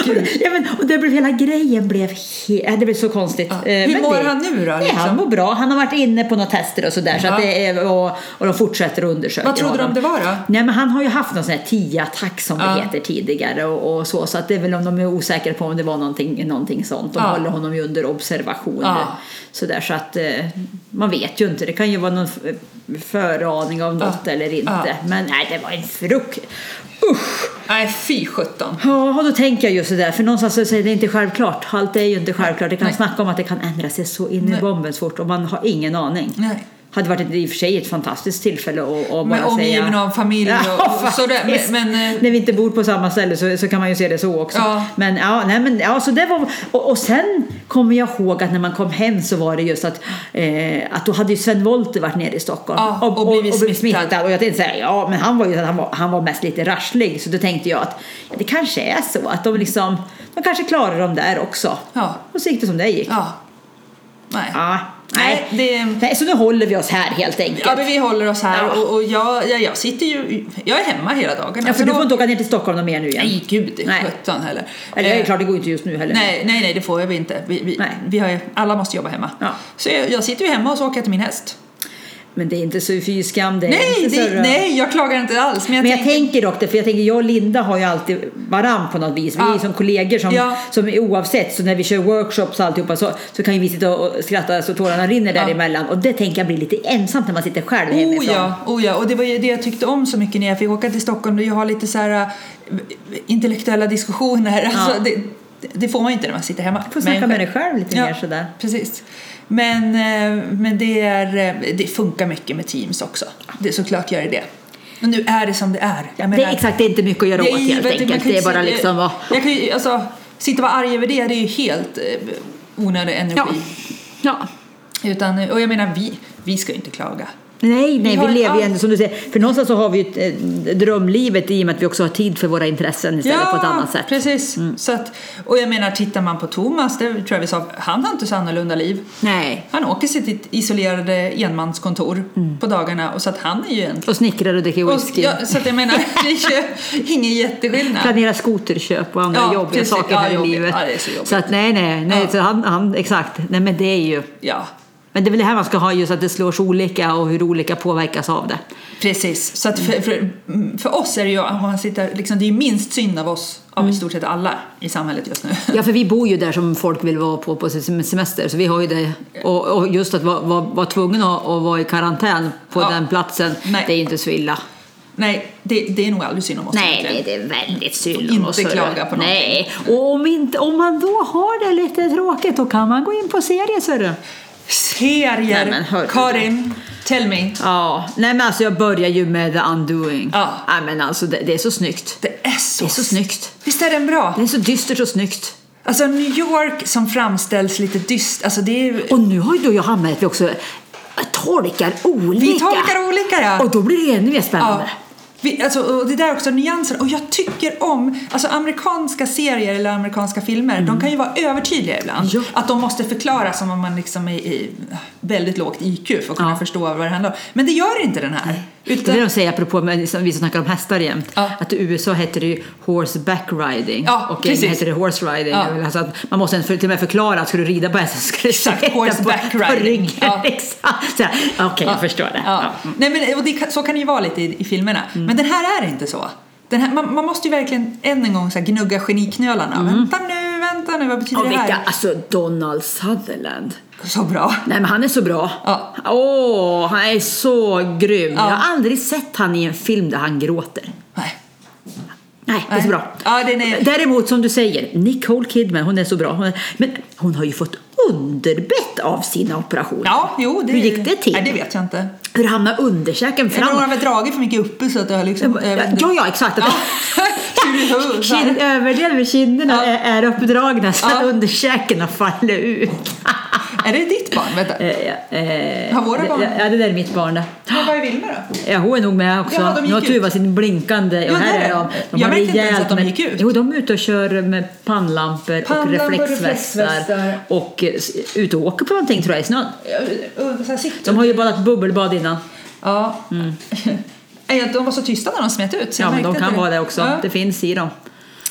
Gud.
ja, men, och det blev, hela grejen blev, he- ja, det blev så konstigt.
Ja.
Eh,
Hur
men
mår
det,
han nu då,
Ja,
liksom?
han mår bra. Han har varit inne på några tester och sådär. Så
Ja.
att det är, och, och de fortsätter att undersöka
Vad trodde de
honom.
det var då?
Nej, men han har ju haft någon sån här TIA-attack som
Ja.
det heter tidigare och, och så. Så att det är väl om de är osäkra på om det var någonting, någonting sånt. De
Ja.
håller honom ju under observation.
Ja.
Sådär, så att eh, man vet ju inte. Det kan ju vara någon föraning av något eller inte.
Ja.
Men nej, det var en frukt. Usch!
Nej, fy sjutton.
Ja, då tänker jag just det där, för någonstans så säger det inte självklart. Allt är ju inte självklart. Det kan
Nej.
snacka om att det kan ändra sig så in i bomben fort och man har ingen aning.
Nej.
Hade varit ett, i och för sig ett fantastiskt tillfälle att, att bara
omgiven
säga...
av familj och,
Ja,
och sådär. Men, men, eh,
När vi inte bor på samma ställe så, så kan man ju se det så också.
Ja.
Men ja, nej men ja, så det var... Och, och sen kommer jag ihåg att när man kom hem så var det just att, eh, att då hade ju Sven Wollter varit nere i Stockholm.
Ja, och blivit smittad.
Och jag tänkte säga, ja men han var ju han var, han var mest lite rasslig. Så då tänkte jag att ja, det kanske är så att de liksom, de kanske klarar dem där också.
Ja.
Och så gick det som det gick.
ja. Nej.
Ja, nej.
Det...
nej. Så nu håller vi oss här helt enkelt.
Ja, men vi håller oss här
Ja.
och, och jag, jag, jag sitter ju, jag är hemma hela dagen.
Ja, för du får inte åka ner till Stockholm någon mer nu igen.
Nej, gud,
Nej.
sjutton heller.
Eller det är
Eh,
klart, det går inte just nu heller.
Nej, nej, nej, det får vi inte. Vi, vi, vi har alla måste jobba hemma.
Ja.
Så jag, jag sitter ju hemma och så åker jag till min häst.
Men det är inte så fy skam. Det är
Nej,
så
det, nej, jag klagar inte alls. Men jag,
Men jag
tänker,
tänker dock det, för jag tänker jag och Linda har ju alltid varann på något vis. Vi är
Ja.
ju som kollegor som,
Ja.
som är oavsett, så när vi kör workshops och alltihopa så, så kan ju vi sitta och skratta så tårarna rinner
Ja.
däremellan. Och det tänker jag blir lite ensamt när man sitter själv
Oh
hemifrån.
ja, oh ja, och det var ju det jag tyckte om så mycket när jag fick åka till Stockholm. Jag har lite så här äh, intellektuella diskussioner. Alltså, det, det får man ju inte när man sitter hemma.
Får snacka
Men-
med dig själv lite mer sådär.
Precis. Men, eh, men det, är, eh, det funkar mycket med Teams också. Det, såklart gör det det. Men nu är det som det är. Jag
Det är exakt, det är inte mycket att göra åt helt enkelt. Det är bara liksom att...
Jag kan ju, alltså, sitta och vara arg över det, det är ju helt eh, onödig energi.
Ja. ja.
Utan, och jag menar, vi, vi ska ju inte klaga.
Nej, nej,
har
vi lever ju ändå som du säger. För någonstans så har vi ju ett, eh, drömlivet i och med att vi också har tid för våra intressen istället på ett annat sätt. Mm.
precis. Så att, och jag menar, tittar man på Thomas, det tror jag vi sa, han har inte så annorlunda liv.
Nej.
Han åker sitt isolerade enmanskontor
Mm.
på dagarna och så att han är ju en...
Och snickrar och dricker
Och,
whisky.
ja, så att jag menar, [LAUGHS] det är ju ingen jätteskillnad.
Planera skoterköp och andra
Ja,
jobbiga
precis.
saker
Ja,
här i
jobbigt.
livet.
Ja, det är så jobbigt.
så att nej, nej, nej.
Ja.
Så han, han, exakt. Nej, men det är ju...
Ja,
Men det är väl det här man ska ha just att det slår så olika och hur olika påverkas av det.
precis. Så att för, för, för oss är det ju, man sitter, liksom, det är minst synd av oss, av
Mm.
i stort sett alla i samhället just nu.
Ja, för vi bor ju där som folk vill vara på på sin semester. Så vi har ju det. Och, och just att vara, vara, vara tvungen att, att vara i karantän på
Ja.
den platsen,
Nej.
det är inte så illa.
Nej, det, det är nog aldrig synd om oss.
Nej, det, det är väldigt synd
Inte
om oss. hörru.
klaga på någonting.
Nej, och om, inte, om man då har det lite tråkigt då kan man gå in på serier.
Serier!
Nej, men.
Karin, tell me.
Ja, nej men alltså jag börjar ju med The Undoing.
Ja.
Nej men alltså det, det är så snyggt.
Det är så,
Det är så snyggt.
Visst är den bra?
Det är så dystert och snyggt.
Alltså New York som framställs lite dyst, alltså det är...
Och nu har ju du och jag hamnat också tolkar olika.
Vi tolkar olika ja!
Och då blir det ännu mer spännande.
Ja. Vi, alltså, och det där är också nyanser. Och jag tycker om, alltså amerikanska serier eller amerikanska filmer, de kan ju vara övertydliga ibland.
Ja.
Att de måste förklara som om man liksom är i väldigt lågt IQ för att kunna
Ja.
förstå vad det handlar om. Men det gör inte den här.
Är
Utan,
det de säger apropå med, som vi som snackar om hästar jämt.
Ja.
Att i USA heter det ju horseback riding.
Ja,
och
precis.
Heter det horse riding.
Ja.
Alltså att man måste till och med förklara att ska du rida på hästen så ska du sitta
horseback
på, på ryggen.
Ja. [LAUGHS]
Exakt. Okej, jag förstår det.
Ja. Nej, men, och det, så kan det ju vara lite i, i filmerna. Men den här är inte så. Den här, man, man måste ju verkligen än en gång så gnugga geniknölarna. Vänta nu, vänta nu, vad betyder det här?
vilka, alltså Donald Sutherland.
Så bra.
Nej men han är så bra.
Ja.
Åh, han är så grym.
Ja.
Jag har aldrig sett han i en film där han gråter.
Nej.
Det är så bra.
Ja, den är-
Däremot som du säger, Nicole Kidman, hon är så bra. Hon är, men hon har ju fått underbett av sina operationer.
Ja, jo. Det,
Hur gick det till?
Nej, det vet jag inte.
Hur hamnar underkäken
Men hon
fram?
har väl dragit för mycket uppe så att det har liksom...
Ja, ja, exakt.
Ja. [LAUGHS]
Överdelen med kinderna
Ja.
är, är uppdragna så att
Ja.
underkäken har fallit ut.
Är det ditt barn? Vänta.
Eh, eh,
Har våra barn?
Ja, det där är mitt barn det.
Men vad är Vilma då?
Ja, hon är nog med också.
Ja, de gick
nu har. Tuva sin blinkande.
Ja,
här är de.
de. Jag märkte inte ens att de
med-
gick ut.
Jo, de är ute och kör med pannlampor,
Pannlampor,
och reflexvästar.
reflexvästar.
Och eh, ute och åker på någonting tror jag i snön. De har ju badat bubbelbad innan.
Ja. [LAUGHS] Nej, De var så tysta när de smet ut.
Ja, men de kan
inte
vara det också.
Ja.
Det finns i dem.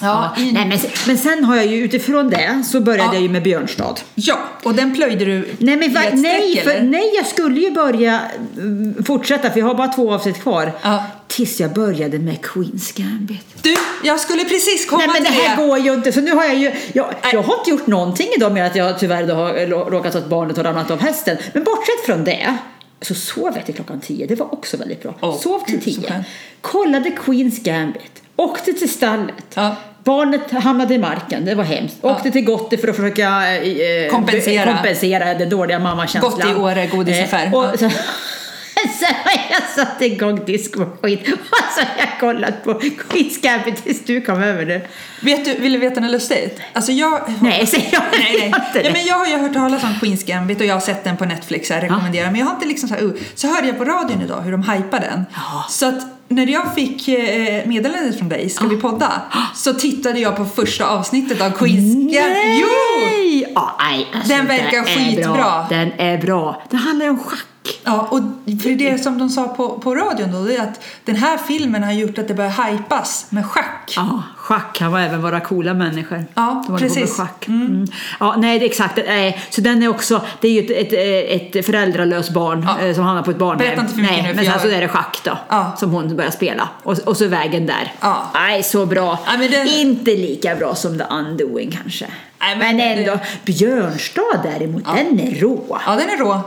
Ja, i-
Nej, men, men sen har jag ju utifrån det så började
Ja.
jag ju med Björnstad.
Ja, och den plöjde du
Nej, men va, nej,
streck,
för, nej, jag skulle ju börja mm, fortsätta för jag har bara två avsnitt kvar.
Ja.
Tills jag började med Queen's Gambit.
Du, jag skulle precis komma
Nej men det
till
här går ju inte. Så nu har jag ju, jag, jag har inte gjort någonting idag med att jag tyvärr då har rå- råkat att barnet har ramlat av hästen. Men bortsett från det så sov jag till klockan tio. Det var också väldigt bra.
Åh,
sov till tio. Kollade Queen's Gambit. Åkte till stallet.
Ja.
Barnet hamnade i marken, det var hemskt. Åkte till Gotti för att försöka eh,
Kompensera.
kompensera den dåliga mammakänslan.
Gotti, Åre, godisaffär.
Eh, och
Ja.
så, [LAUGHS] sen har jag satt igång diskmaskin och så har jag kollat på Gambit tills du kom över det.
Vet du, vill du veta något lustigt? Alltså jag...
Nej, säger jag [LAUGHS]
Nej, nej.
inte det.
Ja, men jag har ju hört talas om Queen's Gambit och jag har sett den på Netflix, jag rekommenderar. Men jag har inte liksom så här, uh. Så hörde jag på radion idag hur de hypar den.
Ja.
Så att när jag fick eh, meddelandet från dig, ska vi podda? Så tittade jag på första avsnittet av Queen's Gambit. Jo!
Nej! Ja, nej, alltså,
Den verkar
är
skitbra.
Bra. Den är bra. Den handlar om schack.
Ja, och för det som de sa på, på radion då, det är att den här filmen har gjort att det börjar hypas med schack.
Ja, schack kan även vara coola människor.
Ja, precis.
Schack. Mm. Ja, nej, det är exakt. Nej, så den är också, det är ju ett, ett, ett föräldralöst barn
Ja.
eh, som hamnar på ett barnhem.
Berätta inte för mycket
nej,
nu,
Men sen så är det schack då,
Ja.
som hon börjar spela. Och, och så vägen där.
Ja.
Nej, så bra.
Ja, den-
Inte lika bra som The Undoing kanske.
Nej,
men,
men
ändå. Björnstad däremot, den är rå.
Ja, den är rå.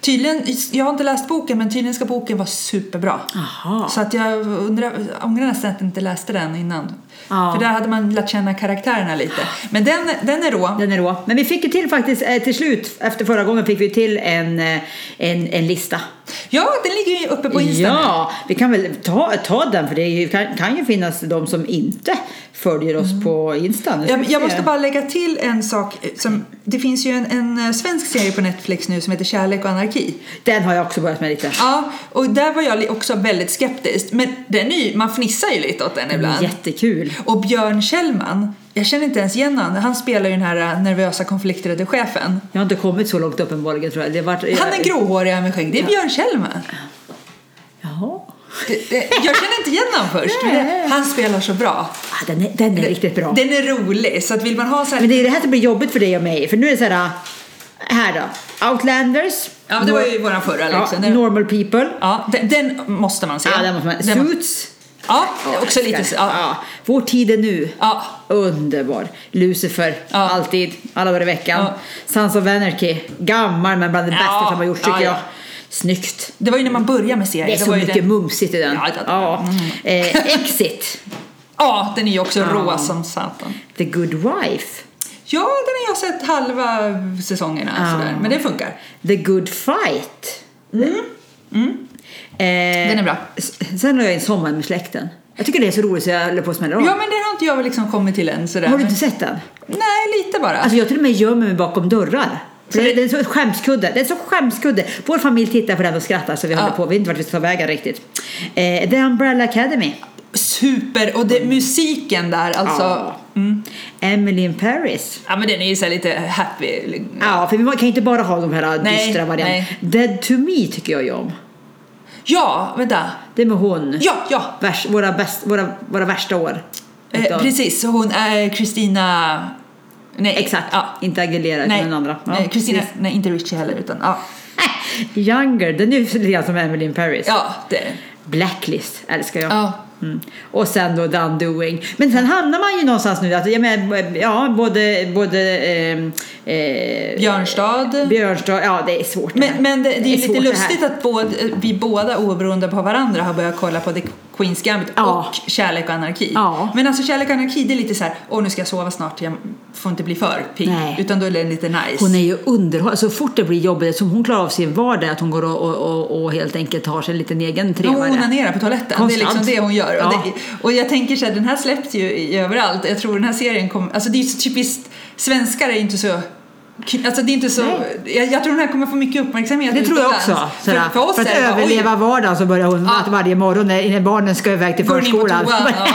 Tydligen, jag har inte läst boken, men tydligen ska boken vara superbra.
Jaha.
Så att jag undrar, ångrar nästan att jag inte läste den innan.
Ja.
För där hade man lärt känna karaktärerna lite. Men den, den är rå.
Den är rå. Men vi fick ju till faktiskt eh, till slut, efter förra gången fick vi till en, eh, en, en lista.
Ja, den ligger ju uppe på Insta.
Ja, vi kan väl ta, ta den för det kan, kan ju finnas de som inte följer oss på Insta.
Jag, jag måste bara lägga till en sak. Som, det finns ju en, en eh, svensk serie på Netflix nu som heter Kärlek och anarki.
Den har jag också börjat med lite.
Ja, och där var jag också väldigt skeptisk. Men den är ju, man fnissar ju lite åt den ibland.
Jättekul.
Och Björn Kjellman, jag känner inte ens igen honom. Han spelar ju den här äh, nervösa konflikträdde chefen.
Jag har inte kommit så långt uppenbarligen tror jag. Det har varit,
Han är gråhårig med skägg. Det är Björn Kjellman.
Jaha.
Det, det, jag känner inte igen honom först. det- Han spelar så bra.
Ah, den är, den är riktigt bra.
Den är rolig. Så att vill man ha så här...
Men det är det här som blir jobbigt för dig och mig. För nu är det så här, här då. Outlanders.
Ja, men det var ju våran förra
ja,
liksom. Den,
Normal people.
ja, den, den måste man se.
Ja, den måste man.
Den-
Suits.
Ja, också lite så.
Ja.
Ja.
Vår tid är nu.
Ja.
Underbar. Lucifer,
Ja.
alltid, alla dagar i veckan.
Ja.
Sons of Anarchy, gammal men bland det
Ja.
bästa som har gjorts tycker
Ja, ja.
jag. Snyggt.
Det var ju när man började med serien.
Det är så
var ju
mycket
den,
mumsigt i den.
Ja, det-
Ja. Eh, Exit, [LAUGHS]
Ja, den är ju också
Ja.
rå som satan.
The Good Wife,
Ja, den har jag sett halva säsongerna.
Ja.
Sådär. Men det funkar.
The Good Fight. Mm. Eh,
Den är bra.
Sen har jag en Sommar med släkten. Jag tycker det är så roligt så jag håller på att smälla av.
Ja, men den har inte jag liksom kommit till än. Sådär.
Har du inte sett den?
Nej, lite bara.
Alltså jag till och med gömmer mig bakom dörrar. Det,
det-
är så skämskudde. Det är så skämskudde. Vår familj tittar på den och skrattar så vi
Ja.
håller på. Vi vet inte vart vi ska ta vägen riktigt. Eh, The Umbrella Academy.
Super! Och det, musiken där, alltså.
Ja.
Mm.
Emily in Paris.
Ja, men den är ju så lite happy.
Ja, för vi kan inte bara ha de här
Nej,
dystra varianterna. Dead to me tycker jag ju om.
Ja, vänta.
Det är med hon.
Ja, ja.
Värst, våra, bäst, våra, våra värsta år.
Eh, precis, hon är Kristina... Nej,
Exakt.
Ja.
Inte Aguilera utan den andra. Ja,
nej, Kristina,
precis.
nej, inte Richie heller, utan ja. [LAUGHS]
Younger, den är ju lite grann som Emily in Paris.
Ja, det.
Blacklist älskar jag.
Ja.
Mm. Och sen då The Undoing. Men sen hamnar man ju någonstans nu, att, jag menar, ja, både, både ehm, eh,
Björnstad.
Björnstad, ja det är svårt det.
Men, men det, det är
svårt
lite lustigt att både, vi båda oberoende på varandra har börjat kolla på The Queen's Gambit
Ja.
och Kärlek och anarki.
Ja.
Men alltså Kärlek och anarki det är lite så här, åh nu ska jag sova snart, jag får inte bli för pigg. Utan då är det lite nice.
Hon är ju underhållande. Så fort det blir jobbigt, som hon klarar av sin vardag, att hon går och, och, och, helt enkelt har sig en liten egen
Hon
trevare.
onanerar på toaletten, det är
Konstant.
liksom det hon gör.
Ja.
Och, det, och jag tänker så här, den här släpps ju överallt. Jag tror den här serien kommer, alltså det är ju typiskt, svenskar är inte så Alltså det är inte så, jag, jag tror den här kommer få mycket uppmärksamhet
Det tror jag också.
För,
Sådär.
för oss
för att
det bara, oj,
överleva vardagen så börjar hon
Ja.
varje morgon när, när barnen ska iväg till
Går
förskolan.
toan, [LAUGHS] ja.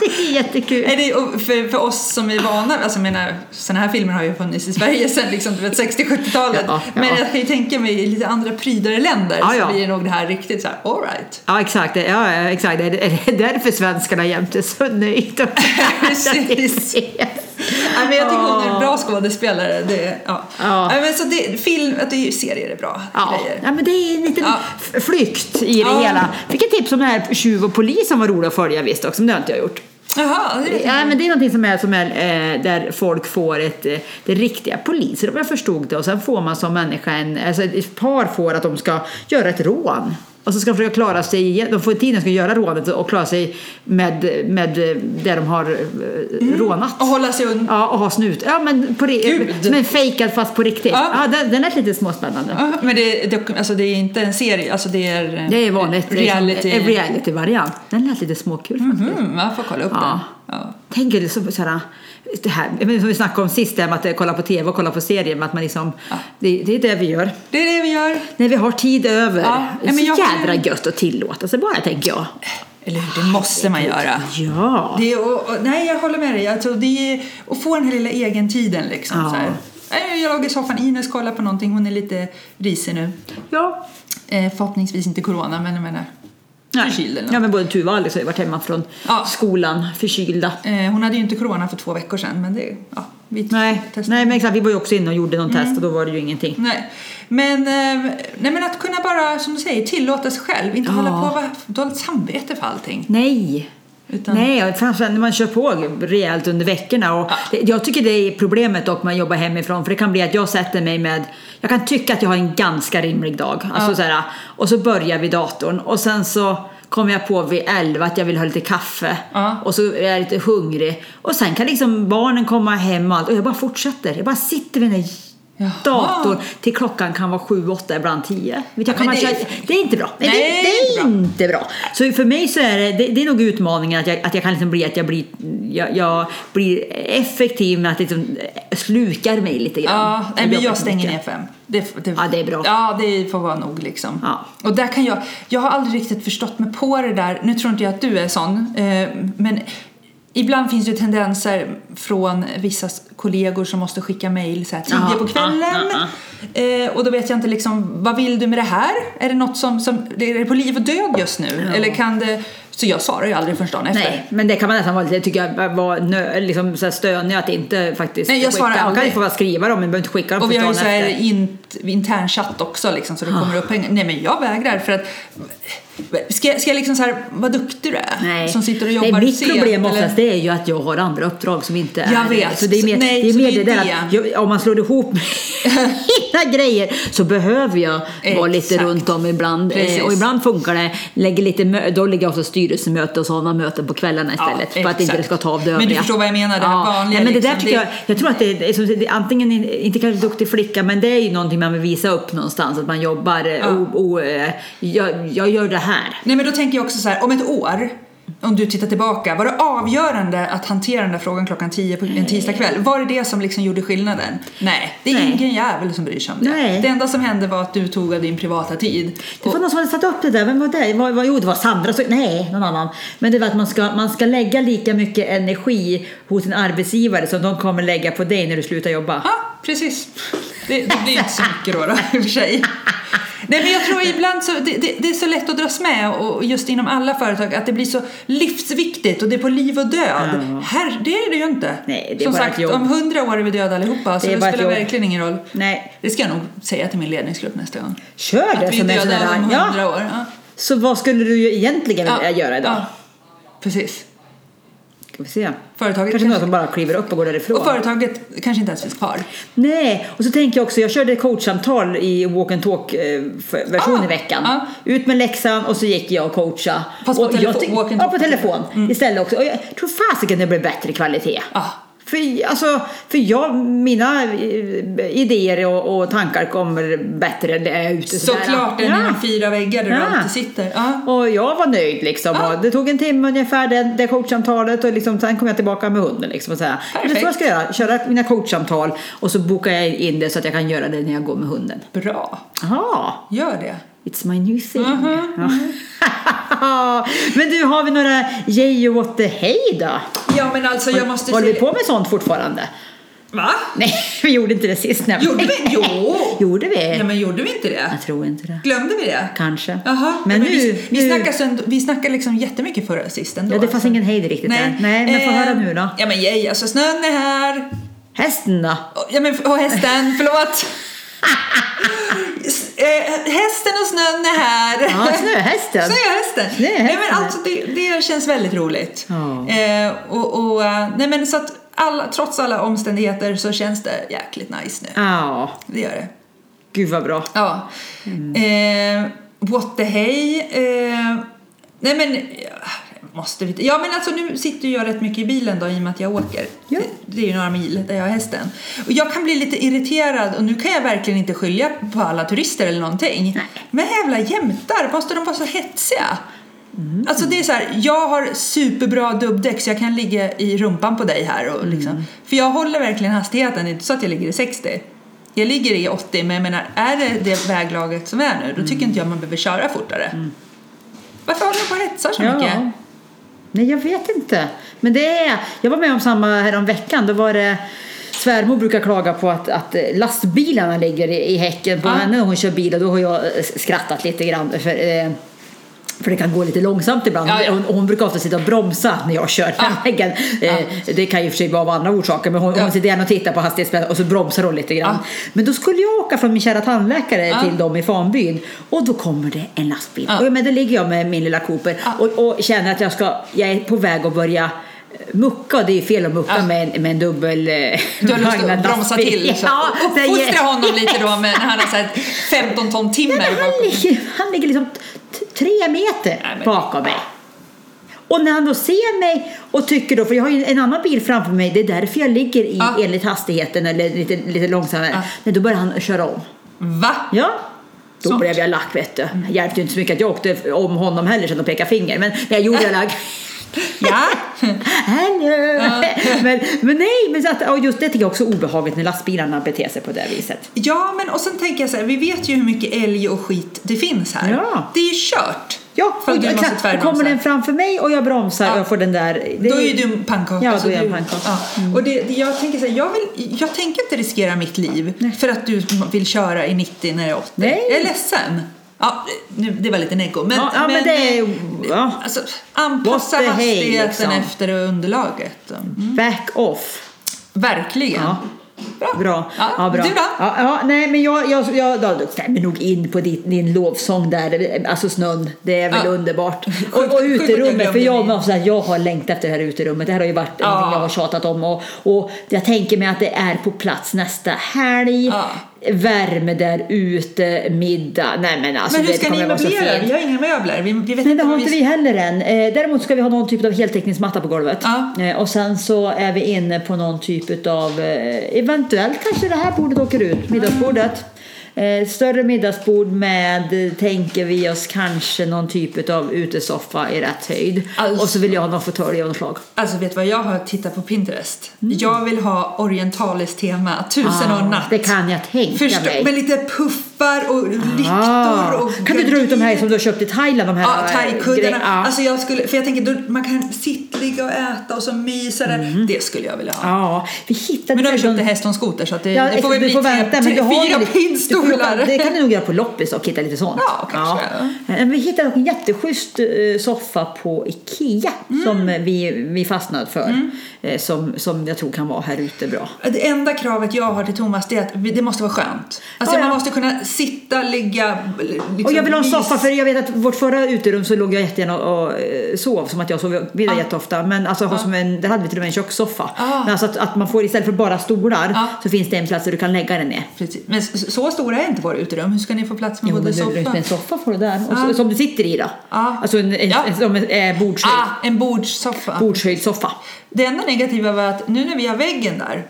det är jättekul.
Är det, för, för oss som är vana, alltså menar, sådana här filmer har ju funnits i Sverige sedan liksom, du vet, 60-70-talet.
Ja, ja.
Men jag kan ju tänka mig i lite andra prydare länder
Ja,
så blir nog det här riktigt så här, all right.
Ja, exakt. Ja, exakt. Det, är det därför svenskarna jämt är [LAUGHS] så nöjda?
Precis. [LAUGHS] Nej, men jag tycker hon är en bra skådespelare. Det, ja.
Ja.
Nej, men så det, film, att det är, serier är bra
Ja.
grejer.
ja, men det är en liten
Ja.
flykt i det
Ja.
hela. Fick ett tips om det här Tjuv och polis som var roligt att följa visst också, men det har inte jag gjort.
Jaha, det jag
Ja, men det är någonting som är, som är eh, där folk får ett, eh, det är riktiga poliser om jag förstod det och sen får man som människa en, alltså ett par får att de ska göra ett rån. Och så ska de försöka klara sig, de får tiden ska göra rånet och klara sig med, med det de har eh, rånat.
Och hålla sig undan.
Ja, och ha snut. Ja, men på, ri-
Gud.
som en fejkad fast på riktigt.
Ja.
Ja, den, den lät lite småspännande.
Ja, men det, det, alltså det är inte en serie, alltså det är
Det är vanligt.
reality.
En reality-variant. Den lät lite småkul faktiskt.
Mm, jag får kolla upp
Ja.
den. Ja.
Tänk er liksom så här, det här som vi snackade om sist, det att kolla på tv och kolla på serier, att man liksom, det, det är det vi gör.
Det är det vi gör.
När vi har tid över.
Ja,
Det är så
jag-
jädra gött att tillåta sig bara, tänker jag.
Eller hur, det måste man göra.
Ja.
Det och, och, nej, jag håller med dig. Alltså, det är att få den här lilla egentiden liksom.
Ja.
Så här. Jag låg i soffan, Ines kollar på någonting, hon är lite risig nu.
Ja.
Eh, förhoppningsvis inte corona, men jag menar eller
Ja, men både Tuva och Alex har ju varit hemma från
Ja.
skolan förkylda.
Eh, hon hade ju inte corona för två veckor sedan, men det, ja, vi
Nej,
testade.
nej, men exakt. Vi var ju också inne och gjorde någon
Mm.
test och då var det ju ingenting.
Nej. Men, eh, nej, men att kunna bara, som du säger, tillåta sig själv. Inte
Ja.
hålla på och vara dåligt samvete för allting.
Nej.
Utan,
Nej, framförallt när man kör på rejält under veckorna. Och det, jag tycker det är problemet dock med att jobba hemifrån. För det kan bli att jag sätter mig med, jag kan tycka att jag har en ganska rimlig dag. Alltså
Ja.
så här, och så börjar vi datorn och sen så kommer jag på vid 11 att jag vill ha lite kaffe.
Ja.
Och så är jag lite hungrig. Och sen kan liksom barnen komma hem och allt. Och jag bara fortsätter. Jag bara sitter vid den där
Jaha.
datorn till klockan kan vara 7, 8, ibland 10. Vet jag, kan
men
man
det är-
det är inte bra. Nej, det, det är inte bra. Så för mig så är det, det, det är nog utmaningen att jag, att jag kan liksom bli att jag blir, jag, jag blir effektiv med att liksom slukar mig lite grann.
Ja, nej, men
jobbar
jag stänger
mycket.
ner fem. Det, det,
Ja, det är bra.
Ja, det får vara nog liksom.
Ja.
Och där kan jag, jag har aldrig riktigt förstått mig på det där. Nu tror inte jag att du är sån, eh, men ibland finns det tendenser från vissa kollegor som måste skicka mejl tidigt på kvällen.
ja,
Eh, och då vet jag inte liksom, vad vill du med det här? Är det något som, som är det på liv och död just nu?
Ja.
Eller kan det, så jag svarar ju aldrig förrän dagen efter.
Nej, men det kan man nästan vara lite, tycker jag, var nö, liksom så stönig att inte faktiskt
Nej, jag svarar
skicka. Man kan ju få bara skriva dem, men behöver inte skicka dem
Och vi har ju så här int, intern chatt också liksom, så det kommer upp pengar. Nej men jag vägrar för att Ska, jag- ska jag liksom så här, vad duktig du är
Nej.
som sitter och jobbar
Nej, mitt
sent,
problem
eller?
oftast det är ju att jag har andra uppdrag som inte är
Jag vet.
Så det är mer,
nej,
det är mer
det
det
är
där
det.
att jag, om man slår ihop [LAUGHS] mina grejer så behöver jag vara lite
Exakt.
runt om ibland.
Precis.
Eh, och ibland funkar det. Lägger lite då ligger jag också styrelsemöte och sådana möten på kvällarna istället. för att inte
exakt.
det ska ta av det
Men du
övriga.
förstår vad jag menar, det här vanliga
Nej, men det där
liksom,
tycker
det-
jag, jag tror att det är, som, det är antingen, en- inte kanske duktig flicka, men det är ju någonting man vill visa upp någonstans. Att man jobbar, ja. o, o, eh, jag, jag gör det här.
Nej men då tänker jag också så här, om ett år om du tittar tillbaka, var det avgörande att hantera den där frågan klockan 10 på en tisdagkväll? Var det det som liksom gjorde skillnaden? Nej, det är
Nej.
ingen jävel som bryr sig om det.
Nej.
Det enda som hände var att du tog av din privata tid.
Det var någon som hade satt upp det där. Vem var det? Var, var, jo, det var Sandra. Så, nej, någon annan. Men det var att man ska, man ska lägga lika mycket energi hos en arbetsgivare som de kommer lägga på dig när du slutar jobba.
Ja, precis. Det, det blir inte så mycket då, då i och för sig. [LAUGHS] Nej men jag tror ibland så, det, det, det är så lätt att dras med och just inom alla företag att det blir så livsviktigt och det är på liv och död.
Ja.
Här, det är det ju inte.
Nej,
Som sagt, om hundra år är vi döda allihopa så
Det
spelar verkligen ingen roll.
Nej,
Det ska jag nog säga till min ledningsgrupp nästa gång.
kör det
Att vi är döda om hundra
Ja.
år. Ja.
Så vad skulle du egentligen vilja göra idag?
Ja, precis.
Ska vi se.
Företaget
Kanske
kanske-
som bara kliver upp och går därifrån.
Och företaget kanske inte ens finns kvar.
Nej, och så tänker jag också, jag körde coachsamtal i walk and talk eh, version
Ah,
i veckan.
ah.
Ut med läxan och så gick jag och coacha.
Fast på
och
telefon,
jag
walk and
Ja,
talk.
på telefon istället också. Och jag tror fasiken det blev bättre kvalitet.
Ah.
För, alltså, för jag, mina eh, idéer och, och tankar kommer bättre när jag är ute.
Såklart, än
Ja.
fyra väggar där
Ja.
du alltid sitter. Ja.
Och jag var nöjd liksom.
Ja.
Det tog en timme ungefär det, det coachsamtalet och liksom, sen kom jag tillbaka med hunden. Liksom, och så här. Men Det är så jag ska göra, köra mina coachsamtal och så bokar jag in det så att jag kan göra det när jag går med hunden.
Bra,
Jaha,
gör det.
It's my new thing.
Mhm,
Ja. [LAUGHS] Men du, har vi några yay och what the hey då?
Ja, men alltså jag måste
Håller vi
säga...
på med sånt fortfarande?
Va?
Nej, [LAUGHS] vi gjorde inte det sist nämligen.
Gjorde vi? Jo! [LAUGHS]
Gjorde vi?
Ja, men gjorde vi inte det?
Jag tror inte det.
Glömde vi det?
Kanske.
Jaha,
Men, nu,
vi, vi,
nu...
snackade, sen- vi snackade liksom jättemycket förra sist ändå.
Ja, det fanns ingen hejd riktigt där. Nej, men få höra nu då.
Ja, men yay, alltså snön är här.
Hästen då?
Ja, men och hästen, förlåt. Eh, hästen och snön är här.
Ja, snöhästen.
Snöhästen.
Snöhästen.
Nej, men alltså, det, det känns väldigt roligt.
Ja.
Eh, och, och, eh, nej, men så att alla, trots alla omständigheter så känns det jäkligt nice nu.
Ja,
Det gör det.
gud vad bra.
Ja. Eh, what the hey. Eh, nej men, måste vi Ja men alltså nu sitter jag rätt mycket i bilen då i och med att jag åker.
Ja.
Det, är ju några mil där jag har hästen. Och jag kan bli lite irriterad och nu kan jag verkligen inte skylla på alla turister eller någonting.
Nej.
Men jävla jämtar, måste de vara så hetsiga? Alltså det är så här, jag har superbra dubbdäck så jag kan ligga i rumpan på dig här och liksom. För jag håller verkligen hastigheten, det är inte så att jag ligger i 60. Jag ligger i 80 men jag menar, är det det väglaget som är nu då tycker inte jag man behöver köra fortare. Varför håller de på och hetsar så mycket?
Nej, jag vet inte. Men det är... Jag var med om samma här om veckan. Då var det... Svärmor brukar klaga på att, att lastbilarna ligger i, i häcken på
Ja.
henne när hon kör bil och då har jag eh, skrattat lite grann. För, eh, för det kan gå lite långsamt ibland.
Ja, ja.
Hon, hon brukar ofta sitta och bromsa när jag kör den
Ja.
väggen. Eh, Det kan ju för sig vara av andra orsaker men hon,
Ja.
hon sitter gärna och tittar på hastighetsbegränsningen och så bromsar hon lite grann.
Ja.
Men då skulle jag åka från min kära tandläkare
Ja.
till dem i Fanbyn och då kommer det en lastbil.
Ja.
Och men då ligger jag med min lilla Cooper
Ja.
och, och känner att jag, ska, jag är på väg att börja mucka. Det är fel att mucka
Ja.
med, en, med en dubbel
Du har lust att bromsa till. Så.
Ja,
Uppfostra honom lite då med, när han har så här 15 ton timmer
Nej, men han, ligger, han ligger liksom tre meter
Nej, men-
bakom mig. Och när han då ser mig och tycker då, för jag har ju en annan bil framför mig, det är därför jag ligger i
Ja.
enligt hastigheten eller lite, lite långsammare.
Ja.
Nej, då börjar han köra om.
Va?
Ja. Då
Smart.
blev jag lack vet du. Hjälpte ju inte så mycket att jag åkte om honom heller sen och pekade finger. Men jag gjorde jag lack. [LAUGHS]
Ja. [LAUGHS]
Hallå! Men, men nej, men så att, och just det tycker jag också är obehagligt när lastbilarna beter sig på det viset.
Ja, men och sen tänker jag så här, vi vet ju hur mycket älg och skit det finns här.
Ja.
Det är ju kört.
Ja,
För
och,
du måste tvärbromsa.
kommer den framför mig och jag bromsar
Ja.
och jag får den där. det
Då är ju du en pannkaka.
Ja, då är jag en pannkaka. Mm.
Ja. Och det, jag tänker så här, jag, vill, jag tänker inte riskera mitt liv för att du vill köra i 90 när jag är 80.
Nej.
Jag är ledsen. Ja, nu, det var lite nego. Men,
Ja, ja, men det är- ja.
Alltså, anpassa
the hey,
hastigheten
liksom.
efter underlaget. Mm.
Back off.
Verkligen.
Ja.
Bra.
Bra.
Ja,
bra.
Du då?
Ja, ja, nej, men jag, jag, jag då stämmer nog in på din, din lovsång där. Alltså snön, det är väl
Ja.
underbart. [LAUGHS] Och, och
jag
uterummet, för jag, måste säga, jag har längtat efter det här uterummet. Det här har ju varit
Ja.
någonting jag har tjatat om. Och, och jag tänker mig att det är på plats nästa helg.
Ja.
Värme där ute, middag. Nej men alltså
Men hur ska ni möblera? Vi har inga möbler. Vi, vi vet
Nej,
inte
det har inte vi heller än. Eh, däremot ska vi ha någon typ av heltäckningsmatta på golvet.
Ja.
Eh, och sen så är vi inne på någon typ av, eh, eventuellt kanske det här bordet åker ut, middagsbordet. Eh, större middagsbord med, tänker vi oss, kanske någon typ av utesoffa i rätt höjd.
Alltså-
Och så vill jag ha någon fåtölj av något slag.
Alltså vet du vad jag har tittat på Pinterest? Jag vill ha orientaliskt tema, tusen och en
Ah,
natt.
det kan jag tänka
Förstå,
mig.
med lite puffar och lyktor
Ah.
och
Kan du dra ut de här som du har köpt i Thailand? De här
Ja,
eh,
thaikuddarna.
Ja.
Alltså jag skulle, för jag tänker då man kan sittligga och äta och så mysa där. Det skulle jag vilja ha.
Mm. Ja, vi hittade
Men då har vi köpt en häst och en skoter så att det,
Ja,
det får väl bli
får
tre,
vänta, men
tre,
du har
fyra
ju- åka- Det kan du nog göra på loppis och hitta lite sånt.
Ja, kanske.
Men Vi hittade en jätteschysst eh, soffa på Ikea
Mm.
som vi, vi fastnade för. eh, Som, som jag tror kan vara här ute bra.
Det enda kravet jag har till Thomas är att det måste vara skönt. Alltså
Ja, ja.
man måste kunna sitta, ligga, liksom
Och jag vill ha en soffa för jag vet att vårt förra uterum så låg jag jättegärna och eh, sov som att jag sov middag
Ja.
jätteofta. Men alltså ha som en, där hade vi till och med en kökssoffa.
Ah.
Men alltså att, att man får istället för bara stolar
Ja.
så finns det en plats där du kan lägga den ner.
Precis. Men så stora är inte våra uterum. Hur ska ni få plats med
Jo,
både
men du,
soffa?
en soffa får du där. Och så,
Ja.
Som du sitter i då.
Ja.
Alltså en, en,
Ja.
en, som en eh, bordshöjd.
Ah, en bordssoffa.
Bordshöjd soffa.
Det enda negativa var att nu när vi har väggen där,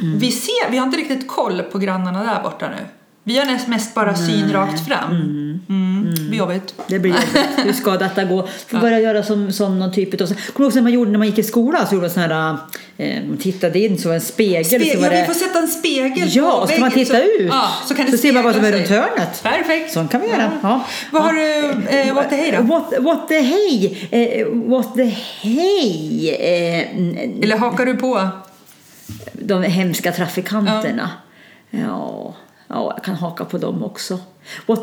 Mm.
vi ser, vi har inte riktigt koll på grannarna där borta nu. Vi har näst mest bara syn rakt fram. Mm. Det blir jobbigt.
Det blir jobbigt. Hur ska detta gå? Får börja göra som, som någon typ av... Kommer du ihåg när man gjorde när man gick i skolan? Så gjorde man sån här... Eh, man tittade in så var en spegel.
Spe-
så var
ja,
det,
vi får sätta en spegel
Ja,
på
och så man titta ut.
Ja, så kan det
så ser man vad som är runt hörnet.
Perfekt.
Så kan vi göra. Ja.
Vad har du, eh, what the hey då?
What, what the hey? Eh, what the hey? Eh,
Eller hakar du på?
de hemska trafikanterna. Ja. ja, jag kan haka på dem också.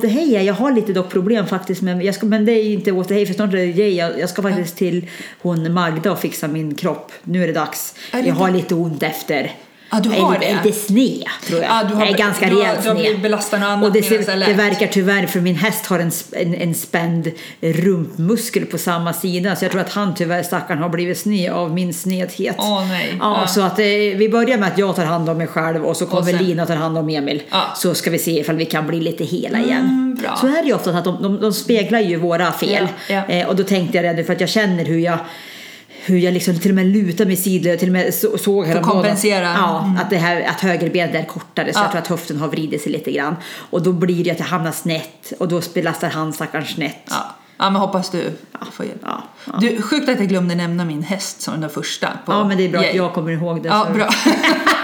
Hey, jag har lite dock problem faktiskt med, jag ska, men det är inte what the hey, för snart är det Jay. Jag, jag ska faktiskt till hon Magda och fixa min kropp. Nu är det dags.
Är det
jag har lite ont efter.
Ja, du har det?
Lite sned tror jag.
Ja, du har-
jag är ganska
du
rejält
du har
sned.
blivit belastad med annat
Och det,
det
ser, det verkar tyvärr, för min häst har en, en, en spänd rumpmuskel på samma sida. Så jag tror att han tyvärr, stackaren, har blivit sned av min snedhet.
Åh, nej.
Ja,
Ja.
Så att eh, vi börjar med att jag tar hand om mig själv och så kommer
sen-
Lina tar hand om Emil.
Ja.
Så ska vi se ifall vi kan bli lite hela igen.
Mm, bra.
Så är det ju ofta att de, de, de speglar ju våra fel.
Ja, ja.
Eh, och då tänkte jag redan för att jag känner hur jag hur jag liksom till och med lutar mig sidled, till och med så, såg häromdagen att-
kompensera.
Ja,
Mm.
att, det här, att högerbenet är kortare så
Ja.
jag tror att höften har vridit sig lite grann. Och då blir det att jag hamnar snett och då belastar han stackaren snett.
Ja. ja, men hoppas du får hjälp.
Ja, ja.
Du, sjukt att jag glömde nämna min häst som den första. På
Ja, men det är bra att
Yay.
jag kommer ihåg det.
Ja, bra. [LAUGHS] [LAUGHS]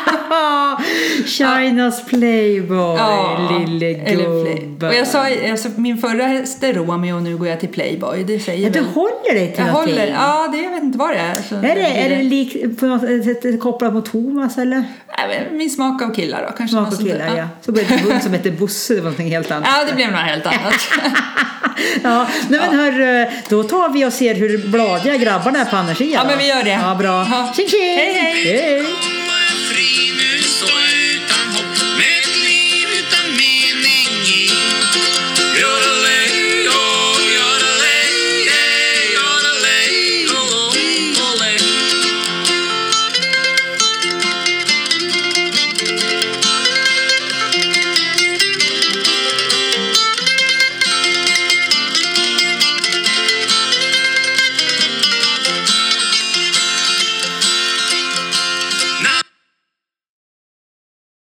Chinas playboy,
Ja,
lille
eller play.
gubbe.
Och jag sa, alltså, min förra häst är Romeo och nu går jag till Playboy. Det säger
Ja, du
väl.
håller dig till
Jag
någonting.
håller, ja det jag vet inte vad det är. Så
Är det, är det lik, på något sätt kopplat mot Thomas eller?
Nej, Min smak av killar då. Kanske
Smak
sånt där.
killar ja. Så blev det en hund som hette Bosse, det var någonting helt annat.
Ja, det blev något helt annat. [LAUGHS]
Ja, nej men hör, då tar vi och ser hur bladiga grabbarna är på andra sidan.
Ja, men vi gör det.
Ja, bra.
Ja.
Tjing tjing!
Hej, hej.
hej.